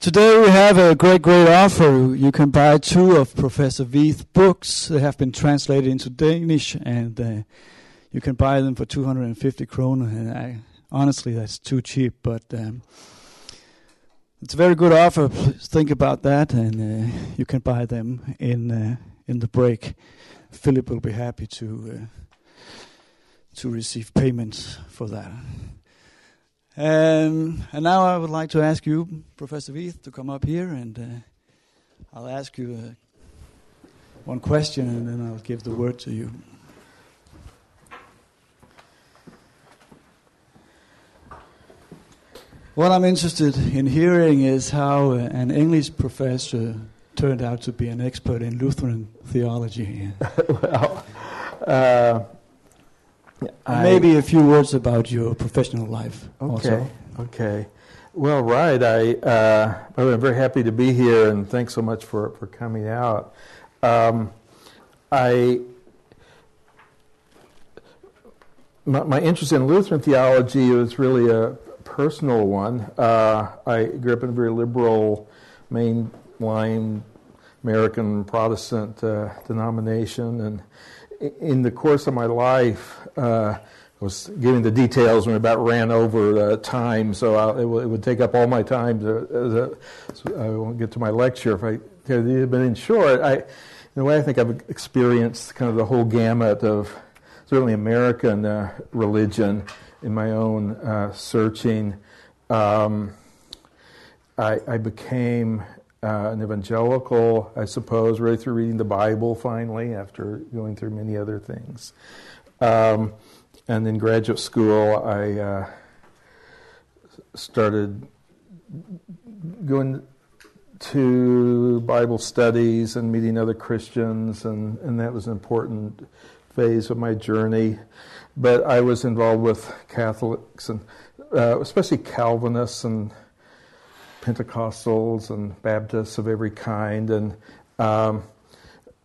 Today we have a great, great offer. You can buy two of Professor Veith's books. They have been translated into Danish, and uh, you can buy them for 250 kroner. And I, honestly, that's too cheap, but um, it's a very good offer. Please think about that, and uh, you can buy them in uh, in the break. Philip will be happy to uh, to receive payments for that. Um, and now I would like to ask you, Professor Veith, to come up here, and uh, I'll ask you uh, one question, and then I'll give the word to you. What I'm interested in hearing is how uh, an English professor turned out to be an expert in Lutheran theology. well, uh, Maybe a few words about your professional life. Okay. Also. Okay. Well, right. I uh, I'm very happy to be here, and thanks so much for for coming out. Um, I my, my, interest in Lutheran theology was really a personal one. Uh, I grew up in a very liberal, mainline American Protestant uh, denomination, and in the course of my life, uh, I was giving the details when I about ran over uh, time, so it, w- it, would take up all my time. To, to, so I won't get to my lecture if I. But in short, I, in a way, I think I've experienced kind of the whole gamut of certainly American uh, religion in my own uh, searching. Um, I, I, became uh, an evangelical, I suppose, really through reading the Bible finally, after going through many other things. Um, and in graduate school, I uh, started going to Bible studies and meeting other Christians, and, and that was an important phase of my journey. But I was involved with Catholics and uh, especially Calvinists and Pentecostals and Baptists of every kind, and um,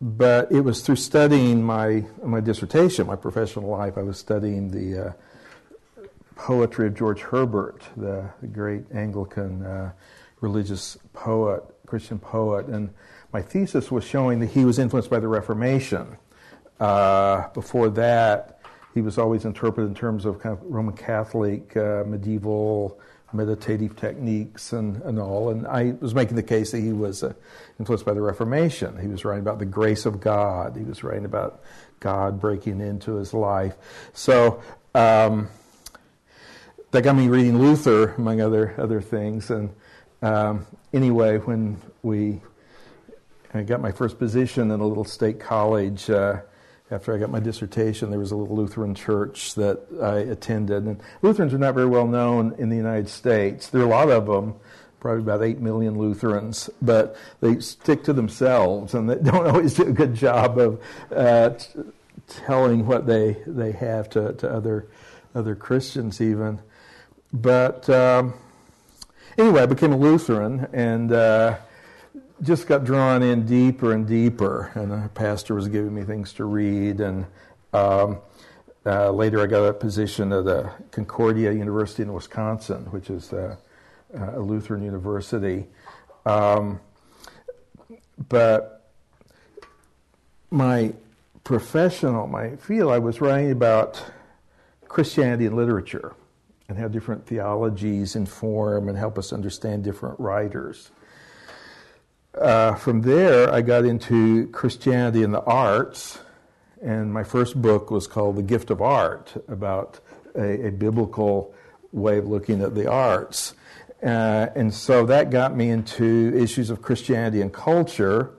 but it was through studying my my dissertation, my professional life. I was studying the uh, poetry of George Herbert, the, great Anglican uh, religious poet, Christian poet, and my thesis was showing that he was influenced by the Reformation. Uh, before that, he was always interpreted in terms of kind of Roman Catholic, uh, medieval meditative techniques and, and all. And I was making the case that he was uh, influenced by the Reformation. He was writing about the grace of God. He was writing about God breaking into his life. So um, that got me reading Luther, among other other things. And um, anyway, when we I got my first position in a little state college. Uh, after I got my dissertation, there was a little Lutheran church that I attended. And Lutherans are not very well known in the United States. There are a lot of them, probably about 8 million Lutherans, but they stick to themselves and they don't always do a good job of uh, t- telling what they, they have to, to other, other Christians, even. But um, anyway, I became a Lutheran and. Uh, just got drawn in deeper and deeper, and the pastor was giving me things to read. And um, uh, later, I got a position at the Concordia University in Wisconsin, which is uh, a Lutheran university. Um, but my professional, my field, I was writing about Christianity and literature and how different theologies inform and help us understand different writers. Uh, from there, I got into Christianity and the arts, and my first book was called The Gift of Art, about a, a biblical way of looking at the arts. Uh, and so that got me into issues of Christianity and culture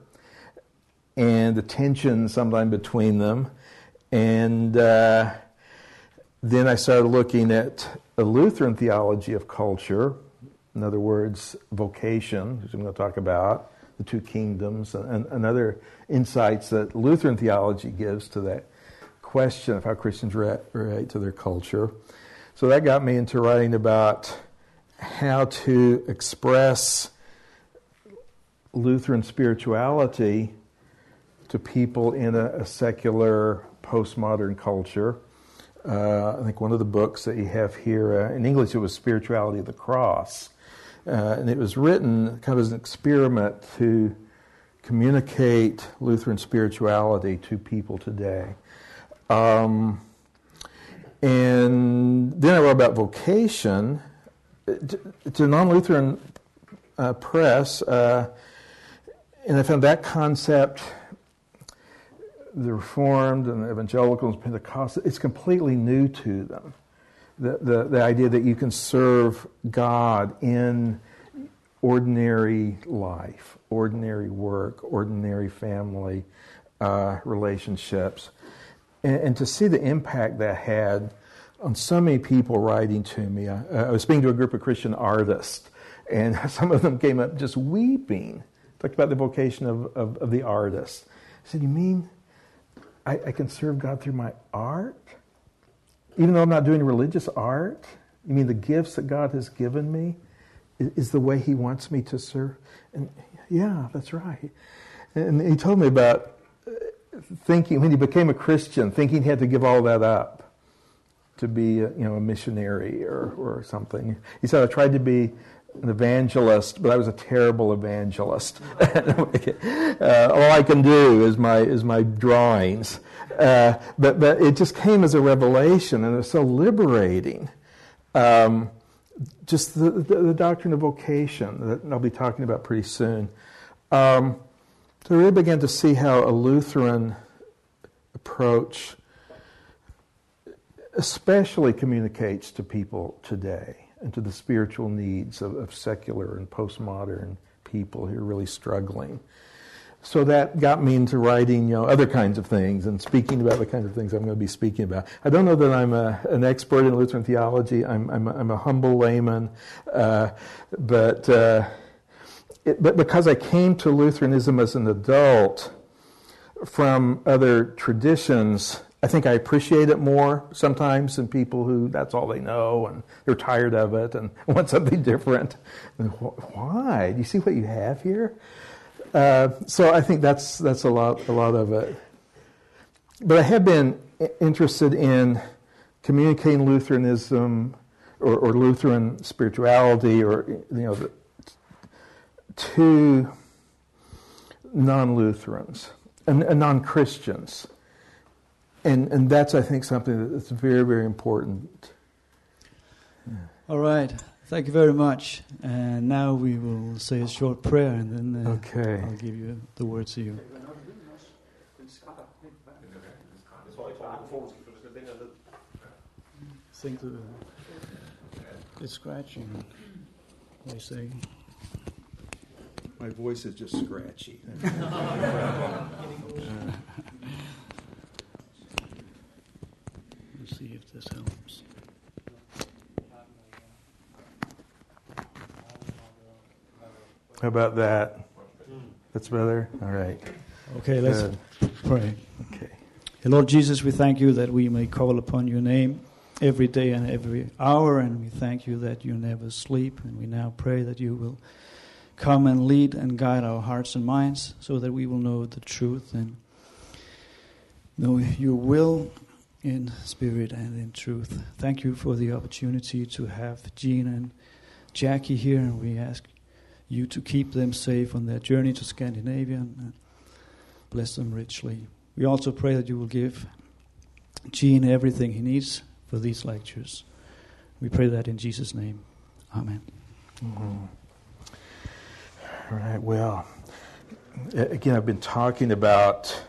and the tension sometimes between them. And uh, then I started looking at a Lutheran theology of culture, in other words, vocation, which I'm going to talk about the two kingdoms, and, and other insights that Lutheran theology gives to that question of how Christians relate to their culture. So that got me into writing about how to express Lutheran spirituality to people in a, a secular postmodern culture. Uh, I think one of the books that you have here uh, in English it was Spirituality of the Cross, uh, and it was written kind of as an experiment to communicate Lutheran spirituality to people today. Um, and then I wrote about vocation. to, a non Lutheran uh, press, uh, and I found that concept, the Reformed and the Evangelicals and Pentecostals, it's completely new to them. The, the, idea that you can serve God in ordinary life, ordinary work, ordinary family uh, relationships. And, and, to see the impact that had on so many people writing to me. I, I, was speaking to a group of Christian artists, and some of them came up just weeping, talked about the vocation of, of, of the artist. I said, You mean I, I can serve God through my art? Even though I'm not doing religious art? You mean the gifts that God has given me? is the way he wants me to serve. And yeah, that's right. And he told me about uh, thinking when he became a Christian, thinking he had to give all that up to be, a, you know, a missionary or, or something. He said, I tried to be an evangelist, but I was a terrible evangelist. uh, all I can do is my is my drawings. Uh, but but it just came as a revelation, and it was so liberating. Um, just the, the, the, doctrine of vocation that I'll be talking about pretty soon. Um, so I really began to see how a Lutheran approach especially communicates to people today and to the spiritual needs of, of secular and postmodern people who are really struggling so that got me into writing, you know, other kinds of things and speaking about the kinds of things I'm going to be speaking about. I don't know that I'm a, an expert in Lutheran theology. I'm, I'm, a, I'm a humble layman, uh, but uh, it, but because I came to Lutheranism as an adult from other traditions, I think I appreciate it more sometimes than people who that's all they know and they're tired of it and want something different. Why? Do you see what you have here? Uh, so I think that's that's a lot a lot of it. But I have been interested in communicating Lutheranism or, or Lutheran spirituality, or you know, the, to non-Lutherans and, and non-Christians, and and that's I think something that's very very important. Yeah. All right. Thank you very much. And now we will say a short prayer, and then uh, okay. I'll give you the words to you. Think to the, it's scratching. They say. My voice is just scratchy. See if this helps. How about that? That's better? All right. Okay, let's Good. pray. Okay. Hey, Lord Jesus, we thank you that we may call upon your name every day and every hour, and we thank you that you never sleep. And we now pray that you will come and lead and guide our hearts and minds so that we will know the truth and know your will in spirit and in truth. Thank you for the opportunity to have Gene and Jackie here, and we ask you to keep them safe on their journey to Scandinavia and bless them richly. We also pray that you will give Gene everything he needs for these lectures. We pray that in Jesus' name. Amen. Mm-hmm. All right, well, again, I've been talking about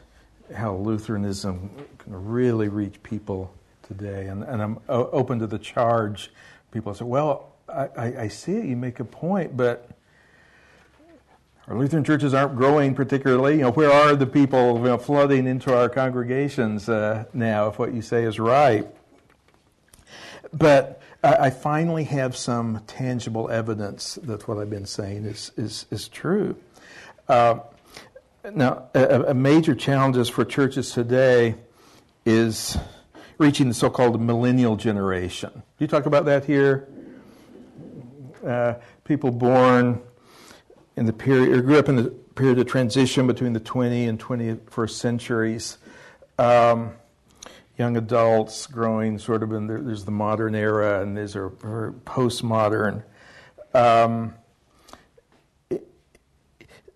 how Lutheranism can really reach people today, and, and I'm open to the charge. People say, well, I, I, I see it, you make a point, but our Lutheran churches aren't growing particularly. You know, where are the people you know, flooding into our congregations uh, now, if what you say is right? But I finally have some tangible evidence that what I've been saying is, is, is true. Uh, now, a, a major challenge for churches today is reaching the so called millennial generation. Do You talk about that here? Uh, people born in the period, or grew up in the period of transition between the 20 and 21st centuries. Um, young adults growing sort of in the, there's the modern era and there's a postmodern. Um,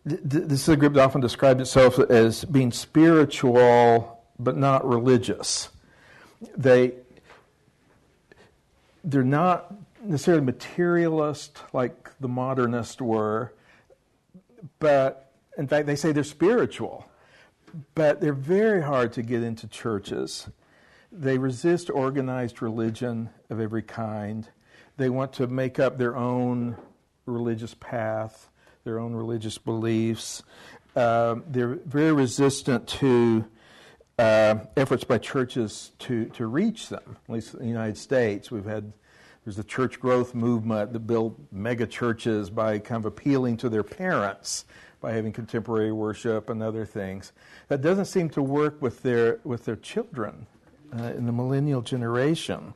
this is a group that often describes itself as being spiritual but not religious. They they're not necessarily materialist like the modernists were, but in fact they say they're spiritual, but they're very hard to get into churches. They resist organized religion of every kind. They want to make up their own religious path, their own religious beliefs. Uh, they're very resistant to uh, efforts by churches to, to reach them. At least in the United States, we've had there's the church growth movement that built mega churches by kind of appealing to their parents by having contemporary worship and other things. That doesn't seem to work with their with their children uh, in the millennial generation.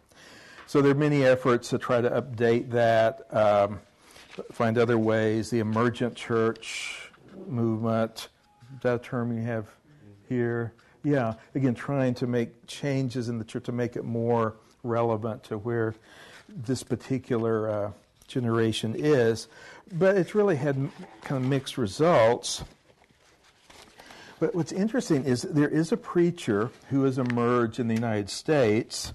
So there are many efforts to try to update that, um, find other ways. The emergent church movement. that term you have here? Yeah, again, trying to make changes in the church to make it more relevant to where this particular uh, generation is. But it's really had kind of mixed results. But what's interesting is there is a preacher who has emerged in the United States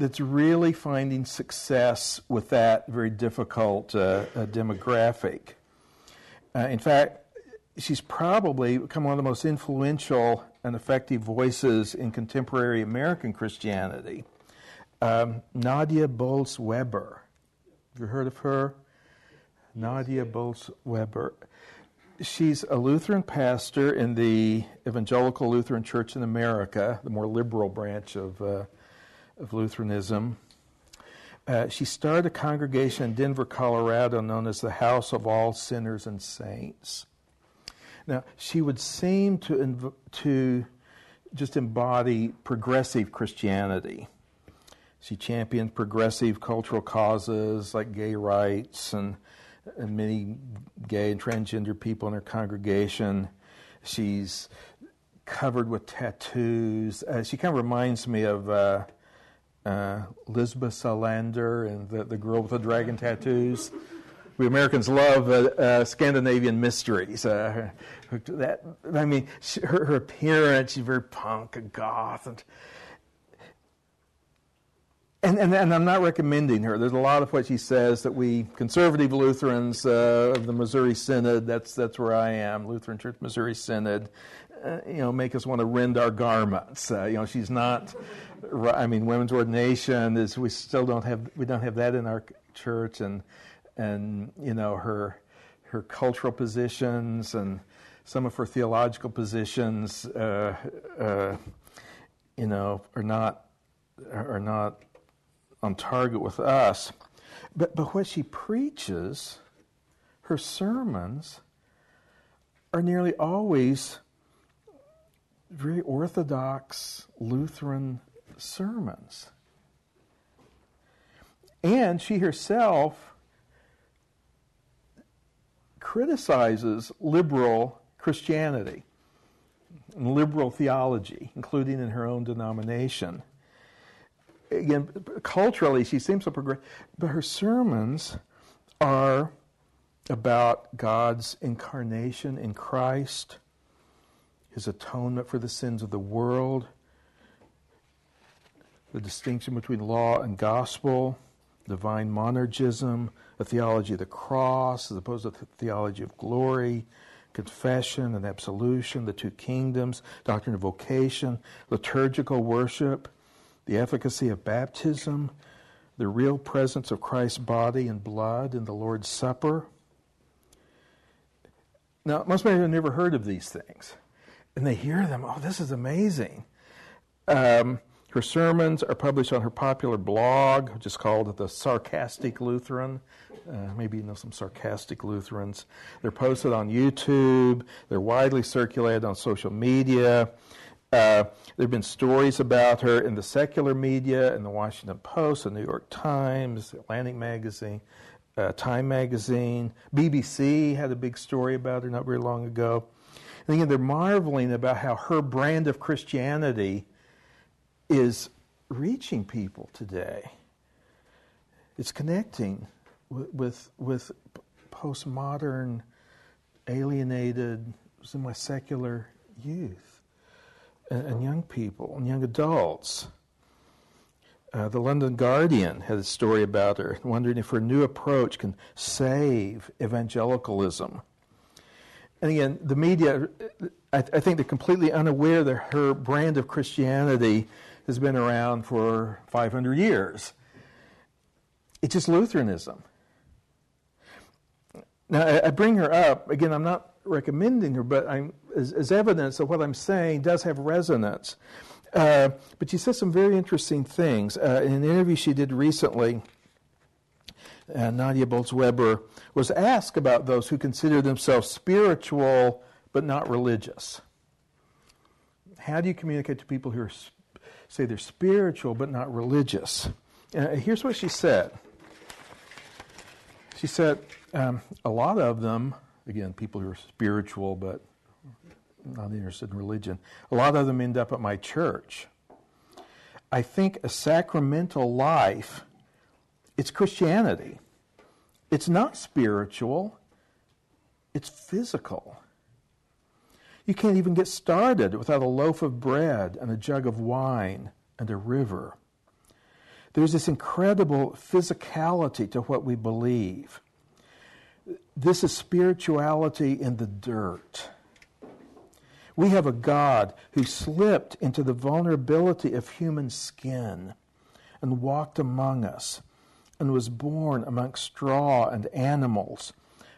that's really finding success with that very difficult uh, uh, demographic. Uh, in fact, she's probably become one of the most influential and effective voices in contemporary American Christianity. Um, Nadia Bolz Weber. Have you heard of her? Nadia Bolz Weber. She's a Lutheran pastor in the Evangelical Lutheran Church in America, the more liberal branch of uh, of Lutheranism. Uh, she started a congregation in Denver, Colorado, known as the House of All Sinners and Saints. Now, she would seem to, inv- to just embody progressive Christianity. She championed progressive cultural causes like gay rights and, and many gay and transgender people in her congregation. She's covered with tattoos. Uh, she kind of reminds me of uh, uh, Lisbeth Salander and the, the girl with the dragon tattoos. We Americans love uh, uh, Scandinavian mysteries. Uh, that I mean, she, her, her, appearance, she's very punk and goth, and, and and and I'm not recommending her. There's a lot of what she says that we conservative Lutherans uh, of the Missouri Synod. That's that's where I am, Lutheran Church Missouri Synod. Uh, you know, make us want to rend our garments. Uh, you know, she's not. I mean, women's ordination is. We still don't have. We don't have that in our church, and and you know her her cultural positions and some of her theological positions. Uh, uh you know, are not are not on target with us. But but what she preaches, her sermons, are nearly always very orthodox Lutheran sermons. And she herself criticizes liberal Christianity and liberal theology, including in her own denomination. Again, culturally, she seems to progress, but her sermons are about God's incarnation in Christ his atonement for the sins of the world, the distinction between law and gospel, divine monergism, a theology of the cross as opposed to the theology of glory, confession and absolution, the two kingdoms, doctrine of vocation, liturgical worship, the efficacy of baptism, the real presence of Christ's body and blood in the Lord's Supper. Now, most people have never heard of these things and they hear them. Oh, this is amazing. Um, her sermons are published on her popular blog, which is called The Sarcastic Lutheran. Uh, maybe you know some sarcastic Lutherans. They're posted on YouTube, they're widely circulated on social media. Uh, there have been stories about her in the secular media, in the Washington Post, the New York Times, Atlantic Magazine, uh, Time Magazine. BBC had a big story about her not very long ago. And again, they're marveling about how her brand of Christianity is reaching people today. It's connecting with, with, with postmodern alienated semi secular youth and, and, young people and young adults. Uh, the London Guardian had a story about her, wondering if her new approach can save evangelicalism. And again, the media, I, th- I think they're completely unaware that her brand of Christianity has been around for 500 years. It's just Lutheranism. Now, I bring her up, again, I'm not recommending her, but I'm, as, as evidence that what I'm saying does have resonance. Uh, but she says some very interesting things. Uh, in an interview she did recently, uh, Nadia Bolz-Weber was asked about those who consider themselves spiritual but not religious. How do you communicate to people who are, say they're spiritual but not religious? Uh, here's what she said. She said, um, a lot of them, again, people who are spiritual but not interested in religion, a lot of them end up at my church. I think a sacramental life, it's Christianity. It's not spiritual, it's physical. You can't even get started without a loaf of bread and a jug of wine and a river. There's this incredible physicality to what we believe. This is spirituality in the dirt. We have a God who slipped into the vulnerability of human skin and walked among us and was born amongst straw and animals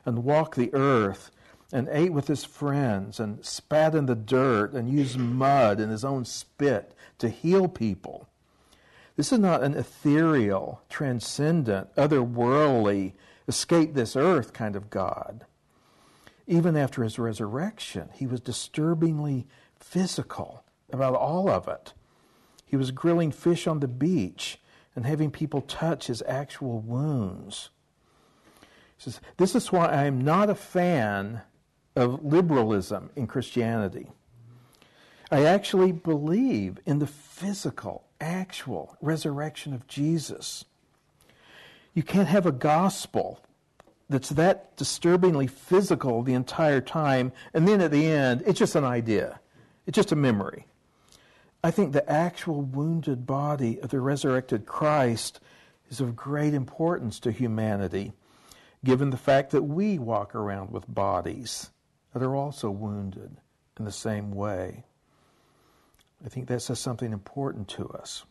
and walked the earth and ate with his friends and spat in the dirt and used mud and his own spit to heal people. This is not an ethereal, transcendent, otherworldly, escape this earth kind of God. Even after his resurrection, he was disturbingly physical about all of it. He was grilling fish on the beach and having people touch his actual wounds. He says, This is why I am not a fan of liberalism in Christianity. I actually believe in the physical, actual resurrection of Jesus. You can't have a gospel that's that disturbingly physical the entire time, and then at the end, it's just an idea. It's just a memory. I think the actual wounded body of the resurrected Christ is of great importance to humanity, given the fact that we walk around with bodies that are also wounded in the same way. I think that says something important to us.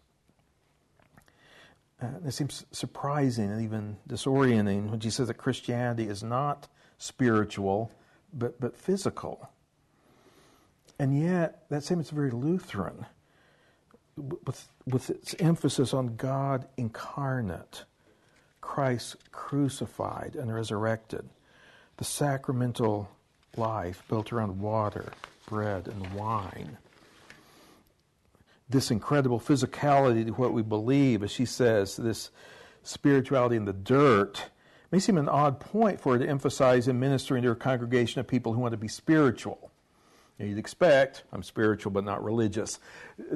Uh, it seems surprising and even disorienting when she says that Christianity is not spiritual, but, but physical. And yet, that seems very Lutheran, with, with its emphasis on God incarnate, Christ crucified and resurrected, the sacramental life built around water, bread, and wine this incredible physicality to what we believe, as she says, this spirituality in the dirt, may seem an odd point for her to emphasize in ministering to a congregation of people who want to be spiritual. You'd expect, I'm spiritual but not religious,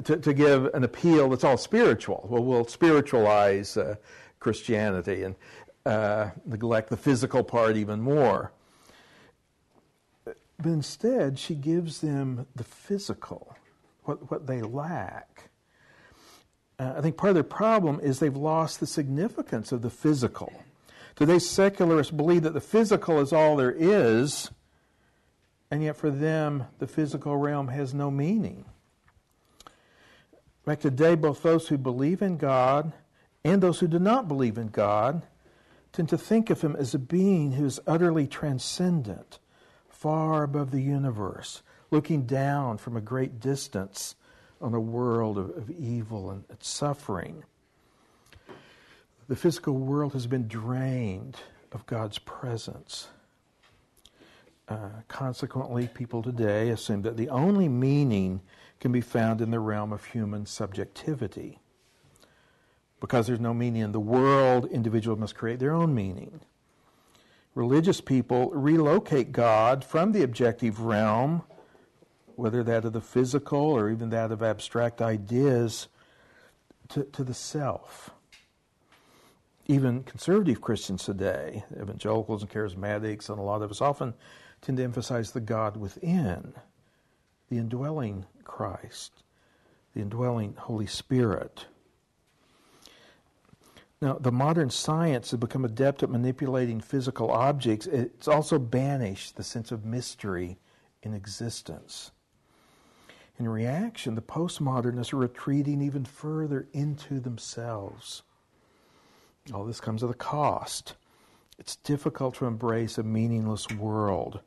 to, to give an appeal that's all spiritual. Well, we'll spiritualize uh, Christianity and uh, neglect the physical part even more. But instead, she gives them the physical what, what they lack. Uh, I think part of their problem is they've lost the significance of the physical. Today's secularists believe that the physical is all there is, and yet for them, the physical realm has no meaning. In fact, today, both those who believe in God and those who do not believe in God tend to think of Him as a being who is utterly transcendent, far above the universe, looking down from a great distance on a world of, of evil and, suffering. The physical world has been drained of God's presence. Uh, consequently, people today assume that the only meaning can be found in the realm of human subjectivity. Because there's no meaning in the world, individuals must create their own meaning. Religious people relocate God from the objective realm whether that of the physical or even that of abstract ideas, to, to the self. even conservative Christians today, evangelicals and charismatics, and a lot of us often tend to emphasize the God within, the indwelling Christ, the indwelling Holy Spirit. Now, the modern science has become adept at manipulating physical objects. It's also banished the sense of mystery in existence. In reaction, the postmodernists are retreating even further into themselves. All this comes at a cost. It's difficult to embrace a meaningless world,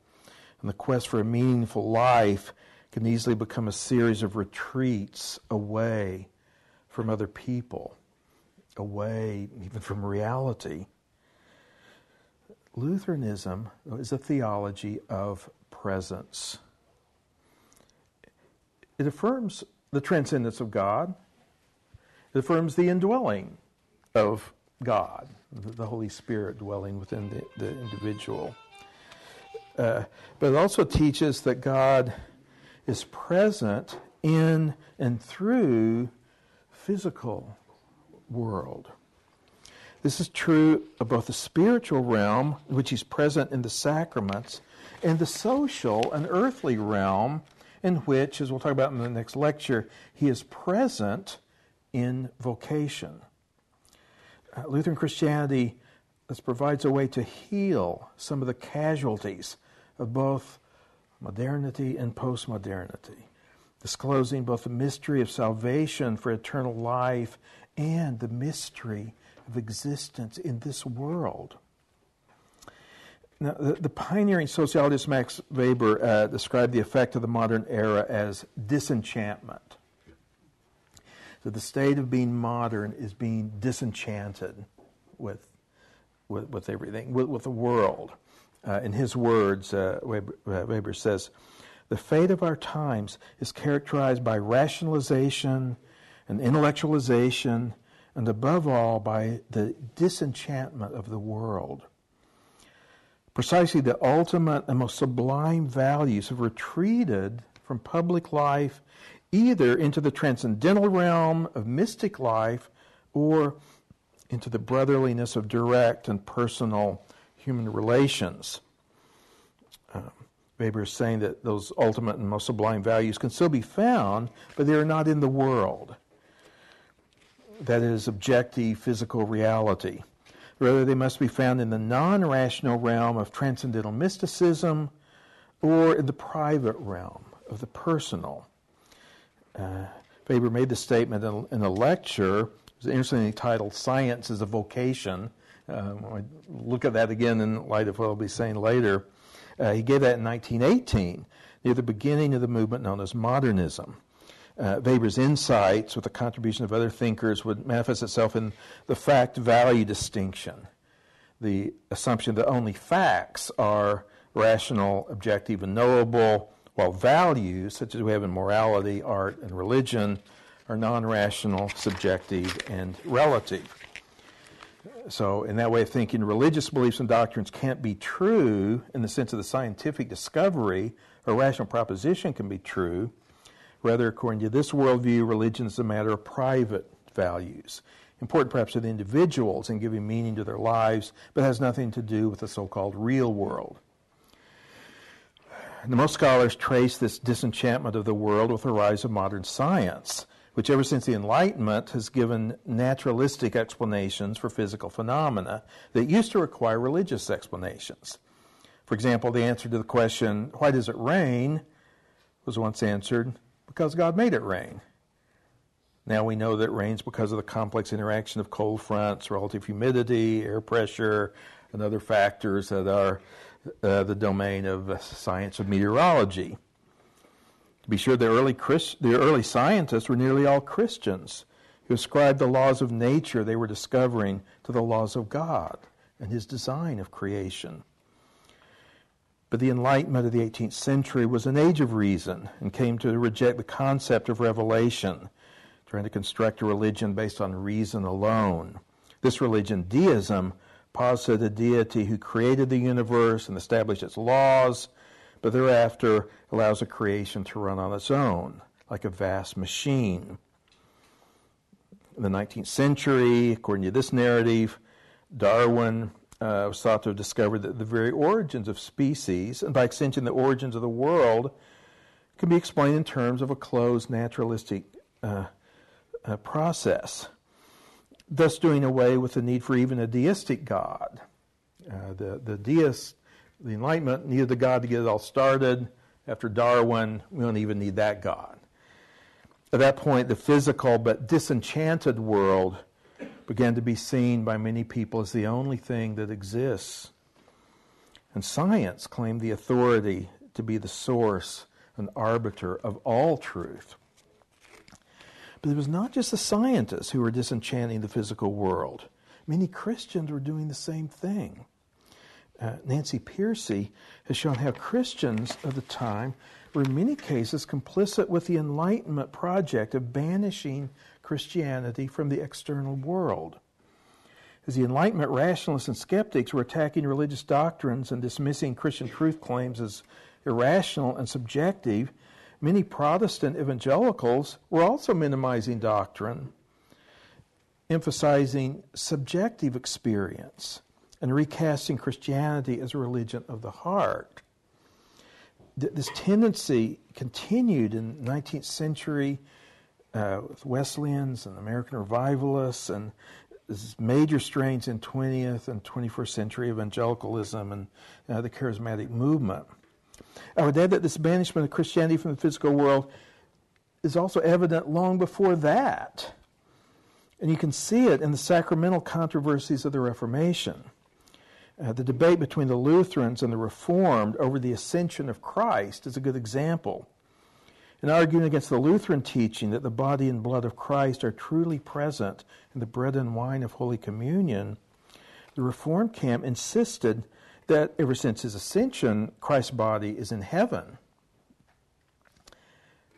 and the quest for a meaningful life can easily become a series of retreats away from other people, away even from reality. Lutheranism is a theology of presence. It affirms the transcendence of God. It affirms the indwelling of God, the Holy Spirit dwelling within the, the individual. Uh, but it also teaches that God is present in and through physical world. This is true of both the spiritual realm, which he's present in the sacraments, and the social and earthly realm, in which, as we'll talk about in the next lecture, he is present in vocation. Uh, Lutheran Christianity provides a way to heal some of the casualties of both modernity and postmodernity, disclosing both the mystery of salvation for eternal life and the mystery of existence in this world. Now, the, the pioneering sociologist Max Weber uh, described the effect of the modern era as disenchantment. So the state of being modern is being disenchanted with, with, with everything, with, with the world. Uh, in his words, uh, Weber, uh, Weber says, the fate of our times is characterized by rationalization and intellectualization, and above all, by the disenchantment of the world. Precisely the ultimate and most sublime values have retreated from public life either into the transcendental realm of mystic life or into the brotherliness of direct and personal human relations. Uh, Weber is saying that those ultimate and most sublime values can still be found, but they are not in the world. That is objective physical reality. Rather, they must be found in the non rational realm of transcendental mysticism or in the private realm of the personal uh, Weber made the statement in, in, a lecture. It was interestingly titled "Science as a Vocation." Um, I look at that again in light of what I'll be saying later. Uh, he gave that in 1918, near the beginning of the movement known as modernism. Uh, Weber's insights, with the contribution of other thinkers, would manifest itself in the fact value distinction, the assumption that only facts are rational, objective, and knowable, while values, such as we have in morality, art, and religion, are non rational, subjective, and relative. So, in that way of thinking, religious beliefs and doctrines can't be true in the sense of the scientific discovery or rational proposition can be true. Rather, according to this worldview, religion is a matter of private values, important perhaps to the individuals in giving meaning to their lives, but has nothing to do with the so called real world. And most scholars trace this disenchantment of the world with the rise of modern science, which ever since the Enlightenment has given naturalistic explanations for physical phenomena that used to require religious explanations. For example, the answer to the question, why does it rain, was once answered, because God made it rain. Now we know that it rains because of the complex interaction of cold fronts, relative humidity, air pressure, and other factors that are uh, the domain of science of meteorology. To be sure, the early, Christ, the early scientists were nearly all Christians who ascribed the laws of nature they were discovering to the laws of God and his design of creation. But the Enlightenment of the 18th century was an age of reason and came to reject the concept of revelation, trying to construct a religion based on reason alone. This religion, deism, posited a deity who created the universe and established its laws, but thereafter allows a creation to run on its own, like a vast machine. In the 19th century, according to this narrative, Darwin uh, was thought to have discovered that the very origins of species, and by extension the origins of the world, can be explained in terms of a closed naturalistic uh, uh, process, thus doing away with the need for even a deistic God. Uh, the, the deists, the Enlightenment, needed a God to get it all started. After Darwin, we don't even need that God. At that point, the physical but disenchanted world began to be seen by many people as the only thing that exists. And science claimed the authority to be the source and arbiter of all truth. But it was not just the scientists who were disenchanting the physical world. Many Christians were doing the same thing. Uh, Nancy Pearcey has shown how Christians of the time were in many cases complicit with the Enlightenment project of banishing Christianity from the external world. As the Enlightenment rationalists and skeptics were attacking religious doctrines and dismissing Christian truth claims as irrational and subjective, many Protestant evangelicals were also minimizing doctrine, emphasizing subjective experience, and recasting Christianity as a religion of the heart. This tendency continued in 19th century uh, with Wesleyans and American revivalists and major strains in 20th and 21st century evangelicalism and uh, the charismatic movement. I would add that this banishment of Christianity from the physical world is also evident long before that. And you can see it in the sacramental controversies of the Reformation. Uh, the debate between the Lutherans and the Reformed over the ascension of Christ is a good example. In arguing against the Lutheran teaching that the body and blood of Christ are truly present in the bread and wine of Holy Communion, the Reformed camp insisted that ever since his ascension, Christ's body is in heaven.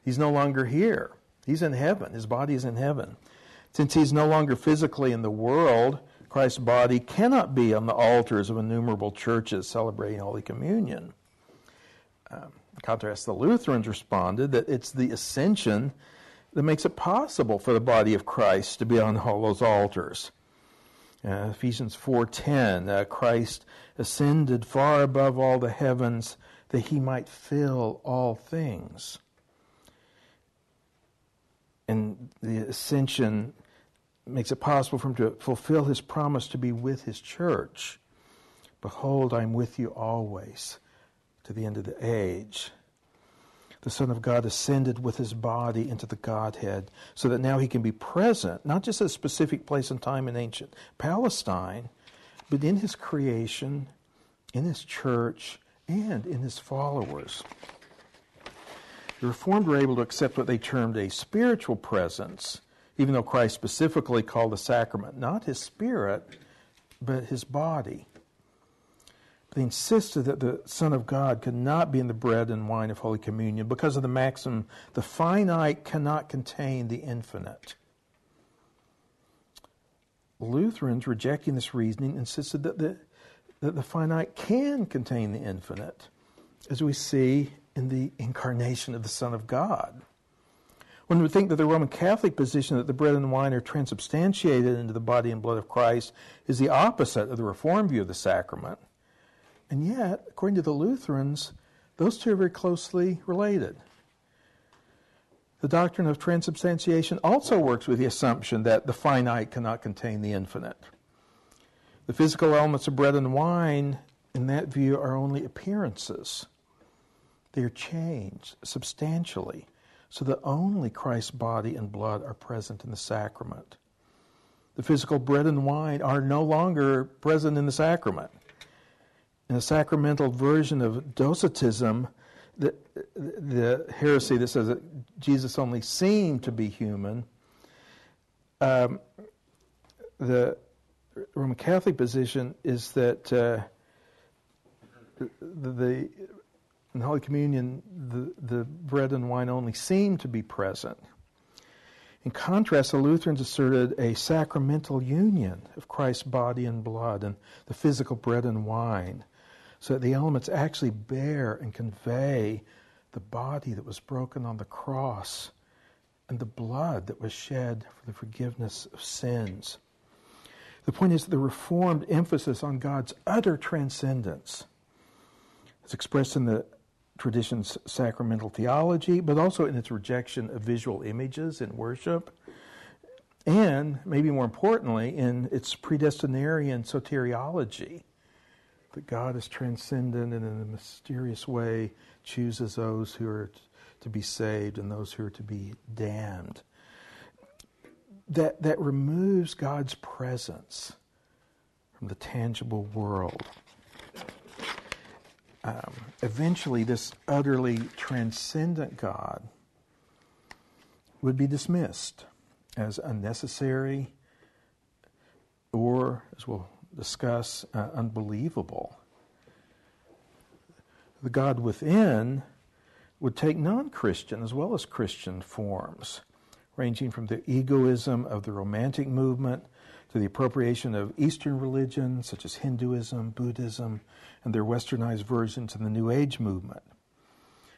He's no longer here. He's in heaven. His body is in heaven. Since he's no longer physically in the world, Christ's body cannot be on the altars of innumerable churches celebrating Holy Communion. Um, contrast, the Lutherans responded that it's the ascension that makes it possible for the body of Christ to be on all those altars. Uh, Ephesians 4:10, uh, Christ ascended far above all the heavens that he might fill all things. And the ascension makes it possible for him to fulfill his promise to be with his church. Behold, I'm with you always to the end of the age the Son of God ascended with his body into the Godhead so that now he can be present, not just at a specific place and time in ancient Palestine, but in his creation, in his church, and in his followers. The Reformed were able to accept what they termed a spiritual presence, even though Christ specifically called the sacrament not his spirit, but his body. They insisted that the Son of God could not be in the bread and wine of Holy Communion because of the maxim, the finite cannot contain the infinite. Lutherans, rejecting this reasoning, insisted that the, that the finite can contain the infinite, as we see in the incarnation of the Son of God. One would think that the Roman Catholic position that the bread and wine are transubstantiated into the body and blood of Christ is the opposite of the Reformed view of the sacrament. And yet, according to the Lutherans, those two are very closely related. The doctrine of transubstantiation also works with the assumption that the finite cannot contain the infinite. The physical elements of bread and wine, in that view, are only appearances. They are changed substantially so that only Christ's body and blood are present in the sacrament. The physical bread and wine are no longer present in the sacrament in a sacramental version of Docetism, the, the heresy that says that Jesus only seemed to be human, um, the Roman Catholic position is that uh, the, the, in Holy Communion the, the bread and wine only seem to be present. In contrast, the Lutherans asserted a sacramental union of Christ's body and blood and the physical bread and wine so that the elements actually bear and convey the body that was broken on the cross and the blood that was shed for the forgiveness of sins. The point is the Reformed emphasis on God's utter transcendence. It's expressed in the tradition's sacramental theology, but also in its rejection of visual images in worship, and maybe more importantly, in its predestinarian soteriology that God is transcendent and in a mysterious way chooses those who are to be saved and those who are to be damned. That, that removes God's presence from the tangible world. Um, eventually, this utterly transcendent God would be dismissed as unnecessary or, as we'll discuss, uh, unbelievable. The God within would take non Christian as well as Christian forms, ranging from the egoism of the Romantic movement to the appropriation of Eastern religions such as Hinduism, Buddhism, and their westernized versions in the New Age movement.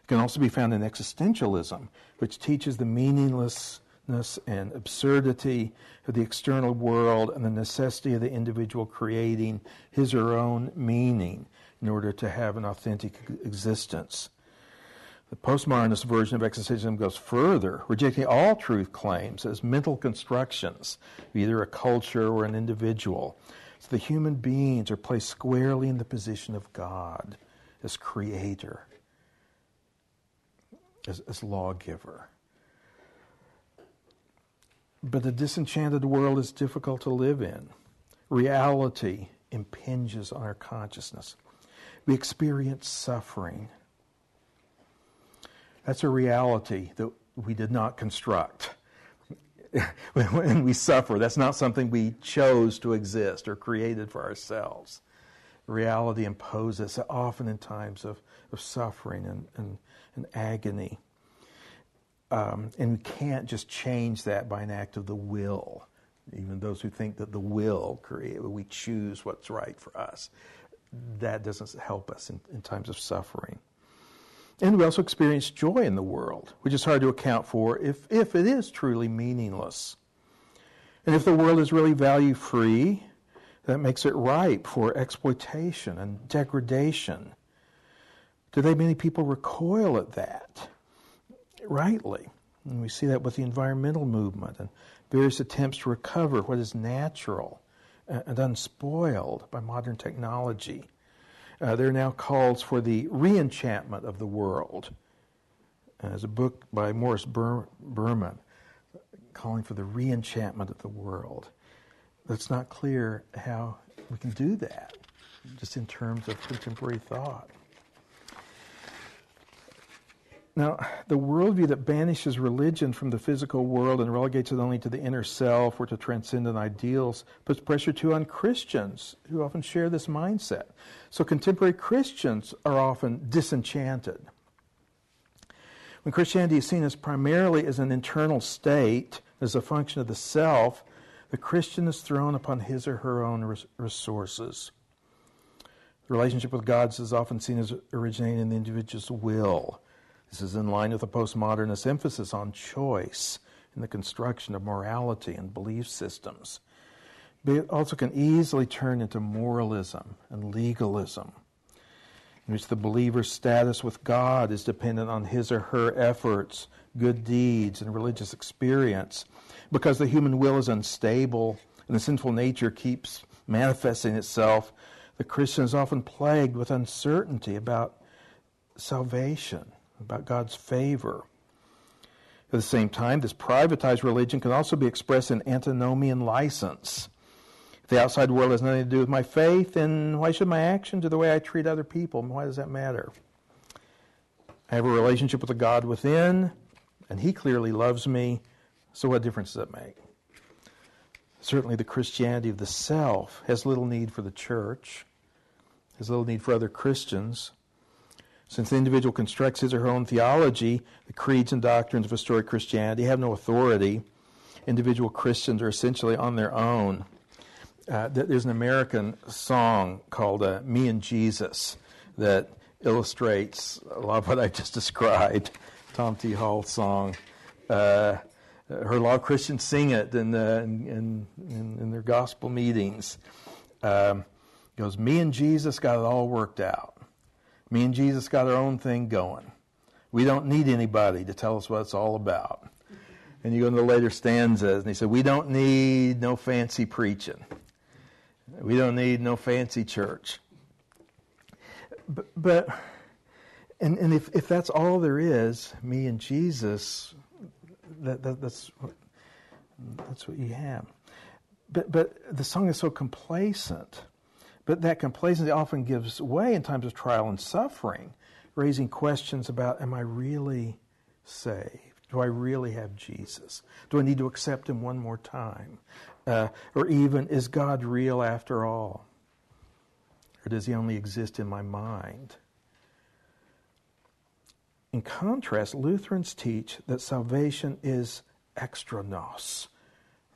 It can also be found in existentialism, which teaches the meaningless and absurdity of the external world and the necessity of the individual creating his or her own meaning in order to have an authentic existence. The postmodernist version of existentialism goes further, rejecting all truth claims as mental constructions of either a culture or an individual. So the human beings are placed squarely in the position of God as creator, as, as lawgiver. But the disenchanted world is difficult to live in. Reality impinges on our consciousness. We experience suffering. That's a reality that we did not construct. when we suffer, that's not something we chose to exist or created for ourselves. Reality imposes often in times of, of suffering and, and, and agony. Um, and we can't just change that by an act of the will. Even those who think that the will create, we choose what's right for us, that doesn't help us in, in times of suffering. And we also experience joy in the world, which is hard to account for if, if it is truly meaningless. And if the world is really value free, that makes it ripe for exploitation and degradation. Today, many people recoil at that rightly. And we see that with the environmental movement and various attempts to recover what is natural and unspoiled by modern technology. Uh, there are now calls for the reenchantment of the world. Uh, there's a book by Morris Ber- Berman calling for the reenchantment of the world. It's not clear how we can do that, just in terms of contemporary thought. Now, the worldview that banishes religion from the physical world and relegates it only to the inner self or to transcendent ideals puts pressure too on Christians who often share this mindset. So contemporary Christians are often disenchanted. When Christianity is seen as primarily as an internal state, as a function of the self, the Christian is thrown upon his or her own resources. The relationship with God is often seen as originating in the individual's will this is in line with the postmodernist emphasis on choice in the construction of morality and belief systems. But it also can easily turn into moralism and legalism, in which the believer's status with God is dependent on his or her efforts, good deeds, and religious experience. Because the human will is unstable and the sinful nature keeps manifesting itself, the Christian is often plagued with uncertainty about salvation about God's favor. At the same time, this privatized religion can also be expressed in antinomian license. If the outside world has nothing to do with my faith, then why should my actions or the way I treat other people? Why does that matter? I have a relationship with the God within, and He clearly loves me, so what difference does it make? Certainly, the Christianity of the self has little need for the church, has little need for other Christians. Since the individual constructs his or her own theology, the creeds and doctrines of historic Christianity have no authority. Individual Christians are essentially on their own. Uh, there's an American song called uh, Me and Jesus that illustrates a lot of what I just described. Tom T. Hall song. Uh, a lot of Christians sing it in, uh, in, in, in, their gospel meetings. Um, goes, Me and Jesus got it all worked out. Me and Jesus got our own thing going. We don't need anybody to tell us what it's all about. And you go into the later stanzas, and he said, We don't need no fancy preaching. We don't need no fancy church. But, but and, and if, if that's all there is, me and Jesus, that, that, that's, what, that's what you have. But, but the song is so complacent. But that complacency often gives way in times of trial and suffering, raising questions about Am I really saved? Do I really have Jesus? Do I need to accept Him one more time? Uh, or even, is God real after all? Or does He only exist in my mind? In contrast, Lutherans teach that salvation is extra nos,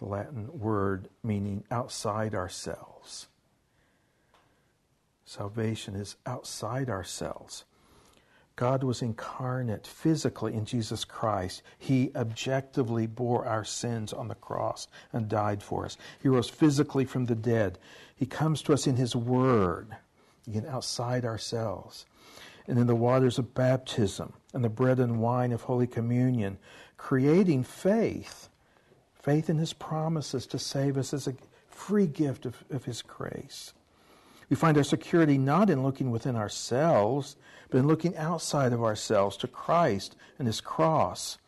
the Latin word meaning outside ourselves. Salvation is outside ourselves. God was incarnate physically in Jesus Christ. He objectively bore our sins on the cross and died for us. He rose physically from the dead. He comes to us in His Word, again, outside ourselves. And in the waters of baptism and the bread and wine of Holy Communion, creating faith, faith in His promises to save us as a free gift of, of His grace. We find our security not in looking within ourselves, but in looking outside of ourselves to Christ and His cross.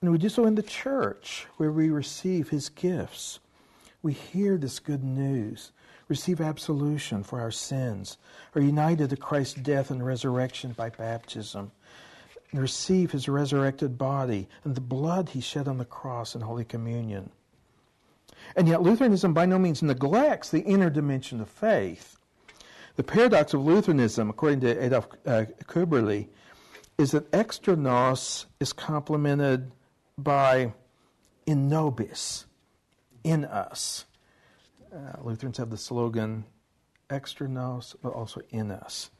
And we do so in the church, where we receive His gifts. We hear this good news, receive absolution for our sins, are united to Christ's death and resurrection by baptism, and receive His resurrected body and the blood He shed on the cross in Holy Communion. And yet, Lutheranism by no means neglects the inner dimension of faith. The paradox of Lutheranism, according to Adolf uh, is that extra nos is complemented by in nobis, in us. Uh, Lutherans have the slogan extra nos, but also in us.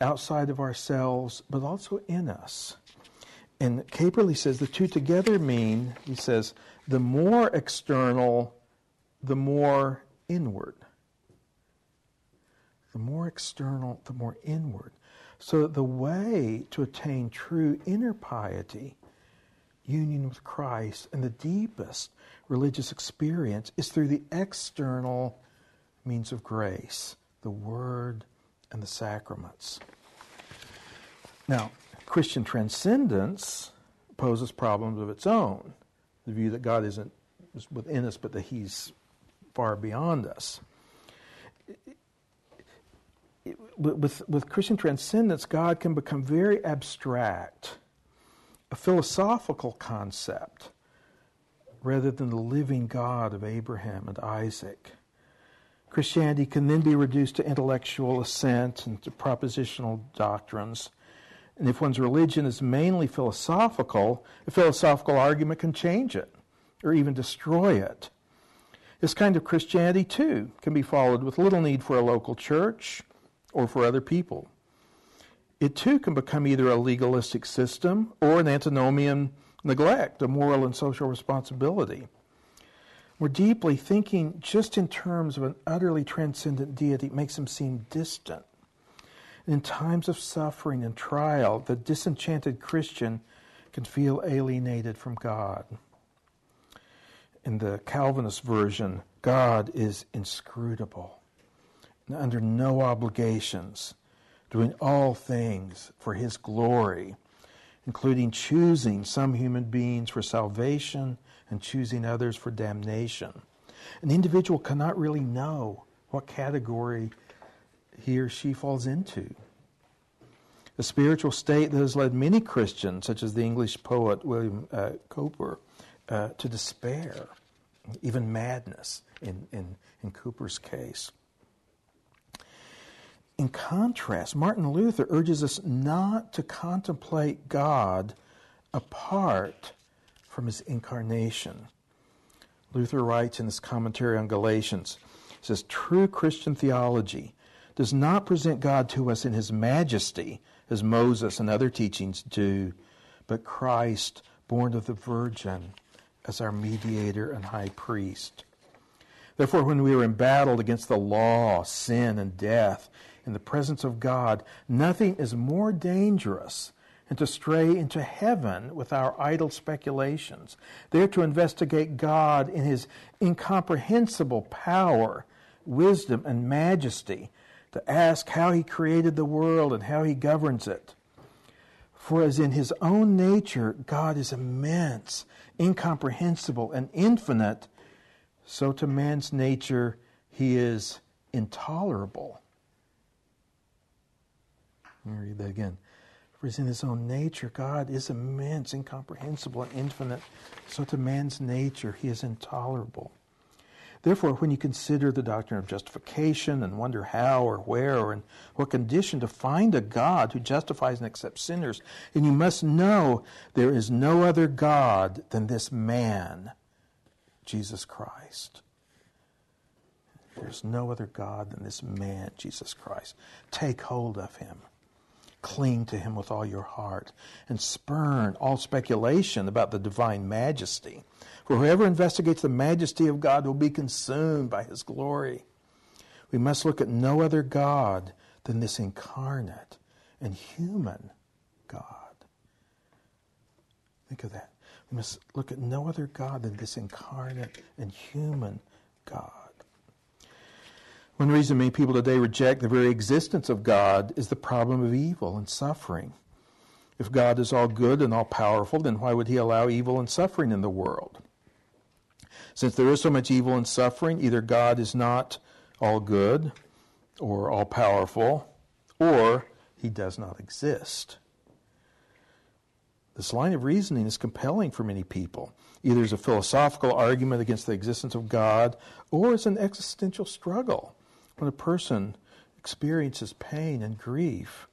Outside of ourselves, but also in us. And Köberle says the two together mean, he says, the more external, the more inward. The more external, the more inward. So the way to attain true inner piety, union with Christ, and the deepest religious experience is through the external means of grace, the Word and the sacraments. Now, Christian transcendence poses problems of its own. The view that God isn't within us, but that He's far beyond us. With, with Christian transcendence, God can become very abstract, a philosophical concept, rather than the living God of Abraham and Isaac. Christianity can then be reduced to intellectual assent and to propositional doctrines and if one's religion is mainly philosophical, a philosophical argument can change it or even destroy it. This kind of Christianity, too, can be followed with little need for a local church or for other people. It, too, can become either a legalistic system or an antinomian neglect of moral and social responsibility. More deeply, thinking just in terms of an utterly transcendent deity makes him seem distant in times of suffering and trial, the disenchanted Christian can feel alienated from God. In the Calvinist version, God is inscrutable, under no obligations, doing all things for His glory, including choosing some human beings for salvation and choosing others for damnation. An individual cannot really know what category he or she falls into. A spiritual state that has led many Christians, such as the English poet William uh, uh, to despair, even madness in, in, in Cowper's case. In contrast, Martin Luther urges us not to contemplate God apart from his incarnation. Luther writes in his commentary on Galatians, says, True Christian theology does not present God to us in his majesty, as Moses and other teachings do, but Christ born of the Virgin, as our mediator and high priest. Therefore, when we are embattled against the law, sin, and death in the presence of God, nothing is more dangerous than to stray into heaven with our idle speculations, there to investigate God in his incomprehensible power, wisdom, and majesty, to ask how he created the world and how he governs it. For as in his own nature God is immense, incomprehensible, and infinite, so to man's nature he is intolerable. Let me read that again. For as in his own nature God is immense, incomprehensible, and infinite, so to man's nature he is intolerable. Therefore, when you consider the doctrine of justification and wonder how or where or in what condition to find a God who justifies and accepts sinners, and you must know there is no other God than this man, Jesus Christ. There's no other God than this man, Jesus Christ. Take hold of him. Cling to him with all your heart and spurn all speculation about the divine majesty. For whoever investigates the majesty of God will be consumed by his glory. We must look at no other God than this incarnate and human God. Think of that. We must look at no other God than this incarnate and human God. One reason many people today reject the very existence of God is the problem of evil and suffering. If God is all good and all powerful, then why would he allow evil and suffering in the world? Since there is so much evil and suffering, either God is not all good or all powerful, or he does not exist. This line of reasoning is compelling for many people. Either as a philosophical argument against the existence of God, or as an existential struggle when a person experiences pain and grief.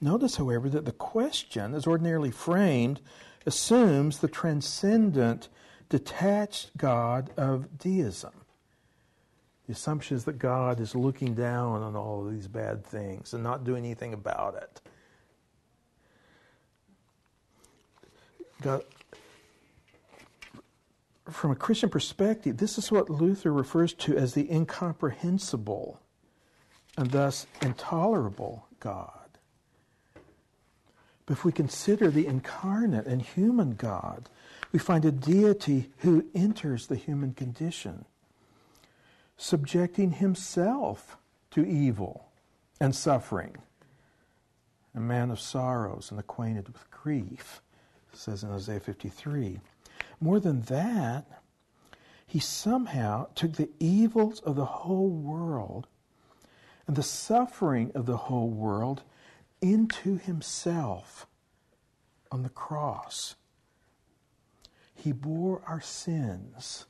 Notice, however, that the question, as ordinarily framed, assumes the transcendent, detached God of deism. The assumption is that God is looking down on all of these bad things and not doing anything about it. God, from a Christian perspective, this is what Luther refers to as the incomprehensible and thus intolerable God. But if we consider the incarnate and human God, we find a deity who enters the human condition, subjecting himself to evil and suffering. A man of sorrows and acquainted with grief, says in Isaiah 53. More than that, he somehow took the evils of the whole world and the suffering of the whole world into himself on the cross. He bore our sins.